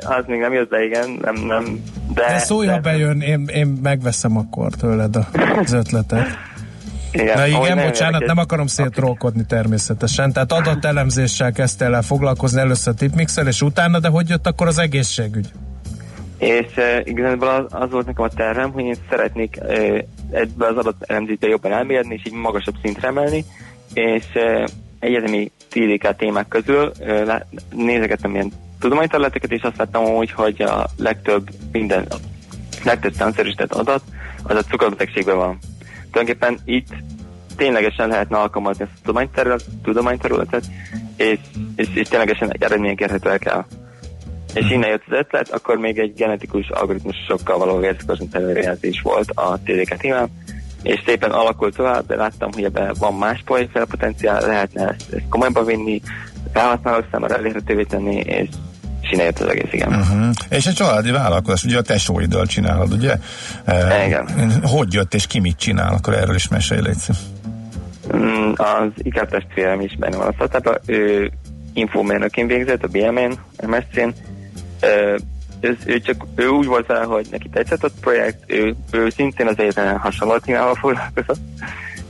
az még nem jött be, igen, nem, nem. De, De szólj, ha bejön, én, én megveszem akkor tőled a- az ötletet. Igen, Na igen, nagyon bocsánat, érdekes. nem akarom szétrólkodni természetesen. Tehát adatelemzéssel kezdtél el foglalkozni először tipmixel, és utána, de hogy jött akkor az egészségügy? És uh, igazából az, az volt nekem a tervem, hogy én szeretnék uh, ebbe az adott elemzésbe jobban elmérni, és így magasabb szintre emelni, és uh, egyetemi TDK témák közül uh, nézegettem ilyen tudományterületeket, és azt láttam hogy, hogy a legtöbb minden, legtöbb számszerűsített adat az a cukorbetegségben van. Tulajdonképpen itt ténylegesen lehetne alkalmazni ezt a tudományterület, tudományterületet, és, és, és ténylegesen eredmények érhetőek el. És innen jött az ötlet, akkor még egy genetikus algoritmusokkal való előrejelzés volt a TDK témám, és szépen alakult tovább, de láttam, hogy ebben van más projektfel potenciál, lehetne ezt, ezt komolyba vinni, felhasználók számára elérhetővé tenni, és jött az egész, igen. Uh-huh. És egy családi vállalkozás, ugye a tesóiddal csinálod, ugye? Igen. Hogy jött és ki mit csinál? Akkor erről is mesélj, légy. Mm, Az IKEA testvérem is benne van a startupban. Ő infomérnökén végzett a BM-én, MSC-n. Ö, ő, csak, ő úgy volt vele, hogy neki tetszett a projekt, ő, ő szintén az egyetemen hasonló témával foglalkozott,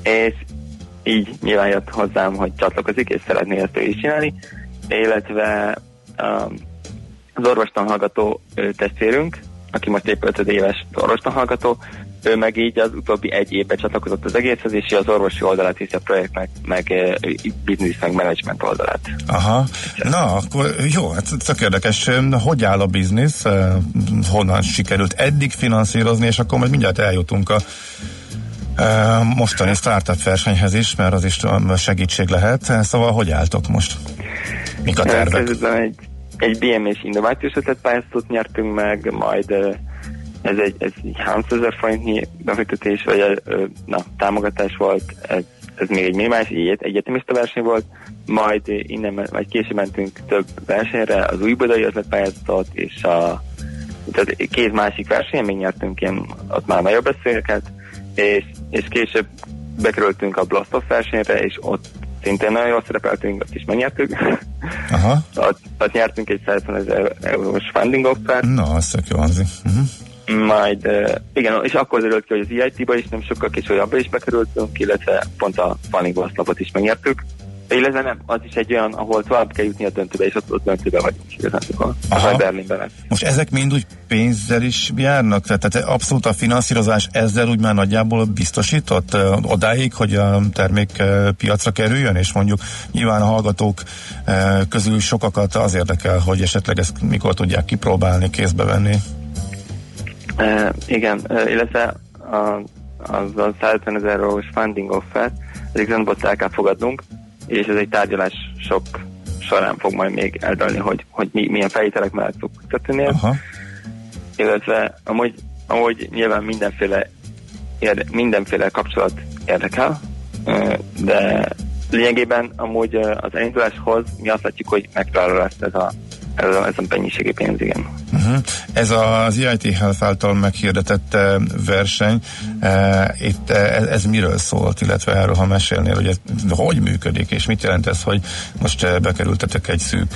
és így nyilván jött hozzám, hogy csatlakozik, és szeretné ezt ő is csinálni, illetve um, az ö, testvérünk, aki most épp 5 éves orvostanhallgató, ő meg így az utóbbi egy évben csatlakozott az egészhez, és az orvosi oldalát hiszi a projektnek, meg, meg business, meg management oldalát. Aha, na akkor jó, hát tök érdekes. Hogy áll a biznisz? Honnan sikerült eddig finanszírozni, és akkor majd mindjárt eljutunk a mostani startup versenyhez is, mert az is segítség lehet. Szóval hogy álltok most? Mik a tervek? Egy, egy BM-és innovációs ötletpályázatot nyertünk meg, majd ez egy, ez egy 300 ezer forintnyi befektetés, vagy na, támogatás volt, ez, ez még egy minimális egy egyetemista verseny volt, majd innen, vagy később mentünk több versenyre, az új budai ötletpályázatot, és a tehát két másik versenyen még nyertünk ilyen, ott már nagyobb összegeket, és, és később bekerültünk a Blast Off versenyre, és ott szintén nagyon jól szerepeltünk, ott is megnyertük. Aha. ott, ott nyertünk egy 150 ezer eurós funding offer, Na, az tök jó hangzik. Uh-huh. Majd igen, és akkor derült ki, hogy az EIT-ba is nem sokkal később abba is bekerültünk, illetve pont a funding oszlopot is megnyertük. Illetve nem, az is egy olyan, ahol tovább kell jutni a döntőbe, és ott, ott döntőbe vagyunk igazán. A Berlinben lesz. Most ezek mind úgy pénzzel is járnak? Tehát, abszolút a finanszírozás ezzel úgy már nagyjából biztosított odáig, hogy a termék piacra kerüljön, és mondjuk nyilván a hallgatók közül sokakat az érdekel, hogy esetleg ezt mikor tudják kipróbálni, kézbe venni. Uh, igen, uh, illetve a, az a 150 ezer eurós funding offer, az igazából el kell fogadnunk, és ez egy tárgyalás sok során fog majd még eldölni, hogy, hogy mi, milyen feltételek mellett fog történni. Illetve amúgy, amúgy nyilván mindenféle, érde, mindenféle kapcsolat érdekel, de lényegében amúgy az elinduláshoz mi azt látjuk, hogy megfelelő lesz ez a, ez a, ez a mennyiségi pénz, igen. Uh-huh. Ez az EIT Health által meghirdetett eh, verseny, eh, itt eh, ez, miről szólt, illetve erről, ha mesélnél, hogy hogy működik, és mit jelent ez, hogy most bekerültetek egy szűk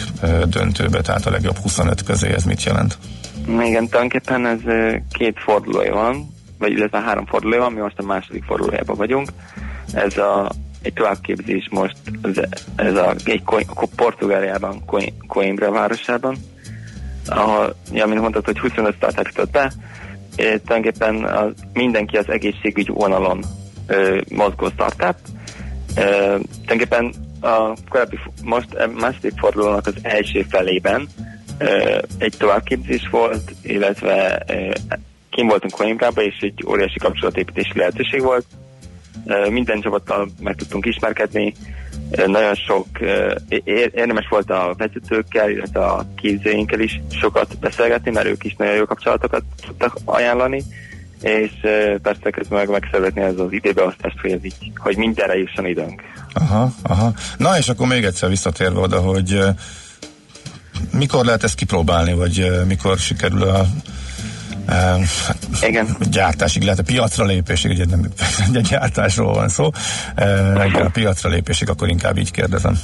döntőbe, tehát a legjobb 25 közé, ez mit jelent? Igen, tulajdonképpen ez két fordulója van, vagy illetve három fordulója van, mi most a második fordulójában vagyunk. Ez a, egy továbbképzés most, ez, a, egy Coi- Portugáliában, Coi- Coimbra városában, ahol, ja, mint mondtad, hogy 25 startup jutott be, és tulajdonképpen az, mindenki az egészségügy vonalon ö, mozgó startup. Tulajdonképpen a korábbi, most a második fordulónak az első felében ö, egy továbbképzés volt, illetve ö, kim voltunk Coimbrába, és egy óriási kapcsolatépítési lehetőség volt. Ö, Minden csapattal meg tudtunk ismerkedni, nagyon sok érdemes volt a vezetőkkel, illetve a képzőinkkel is sokat beszélgetni, mert ők is nagyon jó kapcsolatokat tudtak ajánlani, és persze közben meg megszervezni ez az időbeosztást, hogy, ez így, hogy mindenre jusson időnk. Aha, aha. Na és akkor még egyszer visszatérve oda, hogy mikor lehet ezt kipróbálni, vagy mikor sikerül a Igen. gyártásig, lehet a piacra lépésig, ugye nem egy gyártásról van szó, eh, a piacra lépésig, akkor inkább így kérdezem.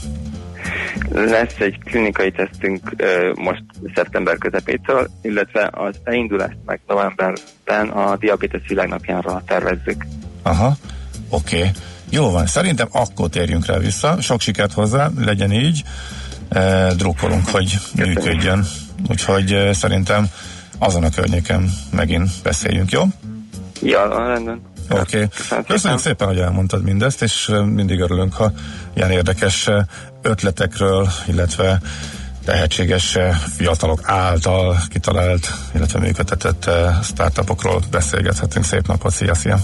Lesz egy klinikai tesztünk most szeptember közepétől, illetve az elindulást meg novemberben a diabetes világnapjánra tervezzük. Aha, oké. Okay. Jó van, szerintem akkor térjünk rá vissza. Sok sikert hozzá, legyen így. E, drukkolunk, hogy működjön. Úgyhogy szerintem azon a környéken megint beszéljünk, jó? Ja, rendben. Oké. Okay. Köszönjük szépen, hogy elmondtad mindezt, és mindig örülünk, ha ilyen érdekes ötletekről, illetve tehetséges e, fiatalok által kitalált, illetve működtetett startupokról beszélgethetünk. Szép napot, szia, szia!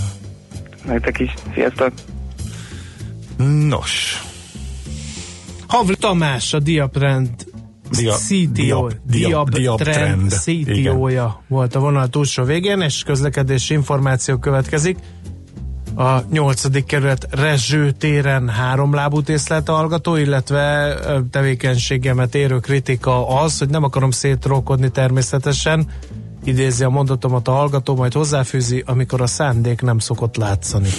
Nektek is. Sziasztok! Nos. Havli Tamás, a Diaprend Dia- CTO, Diap- Diap Diaptrend. CTO-ja volt a vonal túlsó végén, és közlekedési információ következik. A nyolcadik kerület Rezső téren három lábút észlelt a hallgató, illetve tevékenységemet érő kritika az, hogy nem akarom szétrókodni természetesen, idézi a mondatomat a hallgató, majd hozzáfűzi, amikor a szándék nem szokott látszani.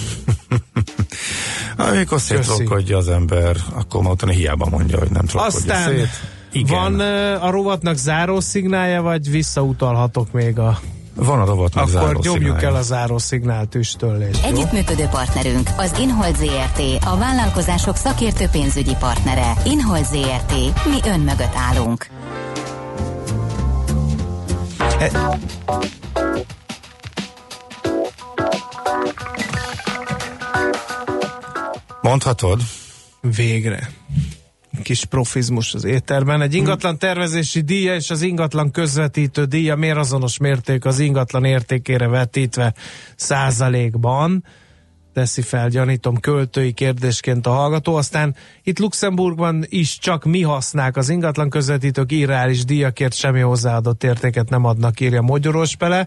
Amikor szétrokkodja az ember, akkor ma utána hiába mondja, hogy nem trollkodja Aztán szét. Igen. van a rovatnak záró szignálja, vagy visszautalhatok még a... Van a rovatnak Akkor záró nyomjuk szignálja. el a záró szignál tüstöllést. jó? Együttműködő partnerünk az Inhold ZRT, a vállalkozások szakértő pénzügyi partnere. Inhold ZRT, mi ön mögött állunk. Mondhatod? Végre. Kis profizmus az éterben. Egy ingatlan tervezési díja és az ingatlan közvetítő díja miért azonos mérték az ingatlan értékére vetítve százalékban? teszi fel, gyanítom, költői kérdésként a hallgató. Aztán itt Luxemburgban is csak mi hasznák az ingatlan közvetítők irreális díjakért semmi hozzáadott értéket nem adnak, írja Mogyoros Pele.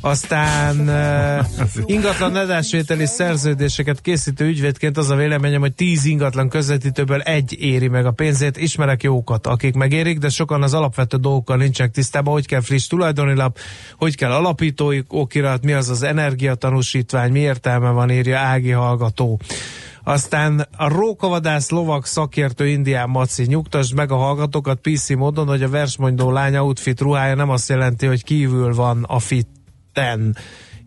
Aztán uh, ingatlan adásvételi szerződéseket készítő ügyvédként az a véleményem, hogy 10 ingatlan közvetítőből egy éri meg a pénzét. Ismerek jókat, akik megérik, de sokan az alapvető dolgokkal nincsenek tisztában, hogy kell friss tulajdonilap, hogy kell alapítói okirat, mi az az energiatanúsítvány, mi értelme van, írja Ági hallgató. Aztán a rókavadász lovak szakértő Indián Maci nyugtasd meg a hallgatókat PC módon, hogy a versmondó lány outfit ruhája nem azt jelenti, hogy kívül van a fitten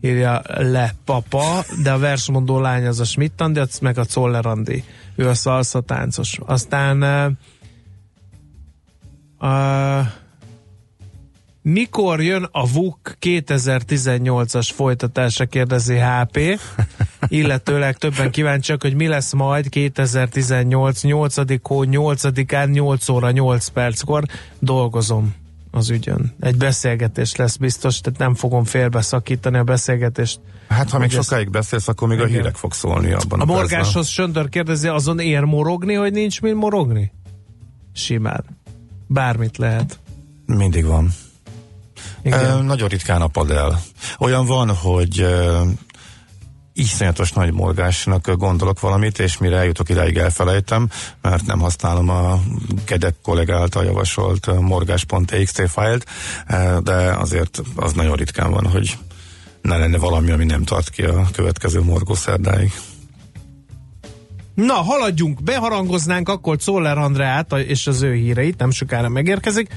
írja le papa, de a versmondó lány az a Schmidt-Andi, az meg a Czoller Andi. Ő a szalsza táncos. Aztán uh, uh, mikor jön a VUK 2018-as folytatása, kérdezi HP, illetőleg többen kíváncsiak, hogy mi lesz majd 2018 8. hó 8-án 8 óra 8 perckor dolgozom az ügyön. Egy beszélgetés lesz biztos, tehát nem fogom félbeszakítani a beszélgetést. Hát ha még ezt- sokáig beszélsz, akkor még a Igen. hírek fog szólni abban a, A morgáshoz Söndör kérdezi, azon ér morogni, hogy nincs mint morogni? Simán. Bármit lehet. Mindig van. Igen. Ö, nagyon ritkán apad el. Olyan van, hogy iszonyatos nagy morgásnak gondolok valamit, és mire eljutok idáig elfelejtem, mert nem használom a Gedek kollég által javasolt morgás.txt fájlt, de azért az nagyon ritkán van, hogy ne lenne valami, ami nem tart ki a következő morgó szerdáig. Na, haladjunk, beharangoznánk akkor Czoller Andreát a- és az ő híreit, nem sokára megérkezik,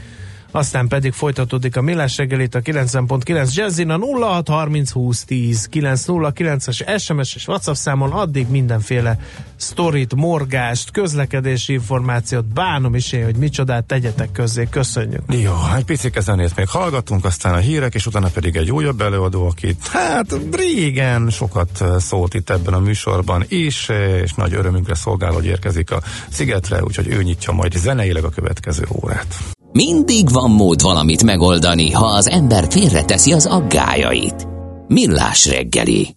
aztán pedig folytatódik a Millás reggelit a 90.9 Jazzin a 0630 20 10 909-es SMS és WhatsApp számon addig mindenféle sztorit, morgást, közlekedési információt, bánom is én, hogy micsodát tegyetek közzé, köszönjük. Jó, egy picit zenét még hallgatunk, aztán a hírek, és utána pedig egy újabb előadó, akit hát régen sokat eh, szólt itt ebben a műsorban is, eh, és nagy örömünkre szolgál, hogy érkezik a szigetre, úgyhogy ő nyitja majd zeneileg a következő órát. Mindig van mód valamit megoldani, ha az ember félreteszi az aggájait. Millás reggeli.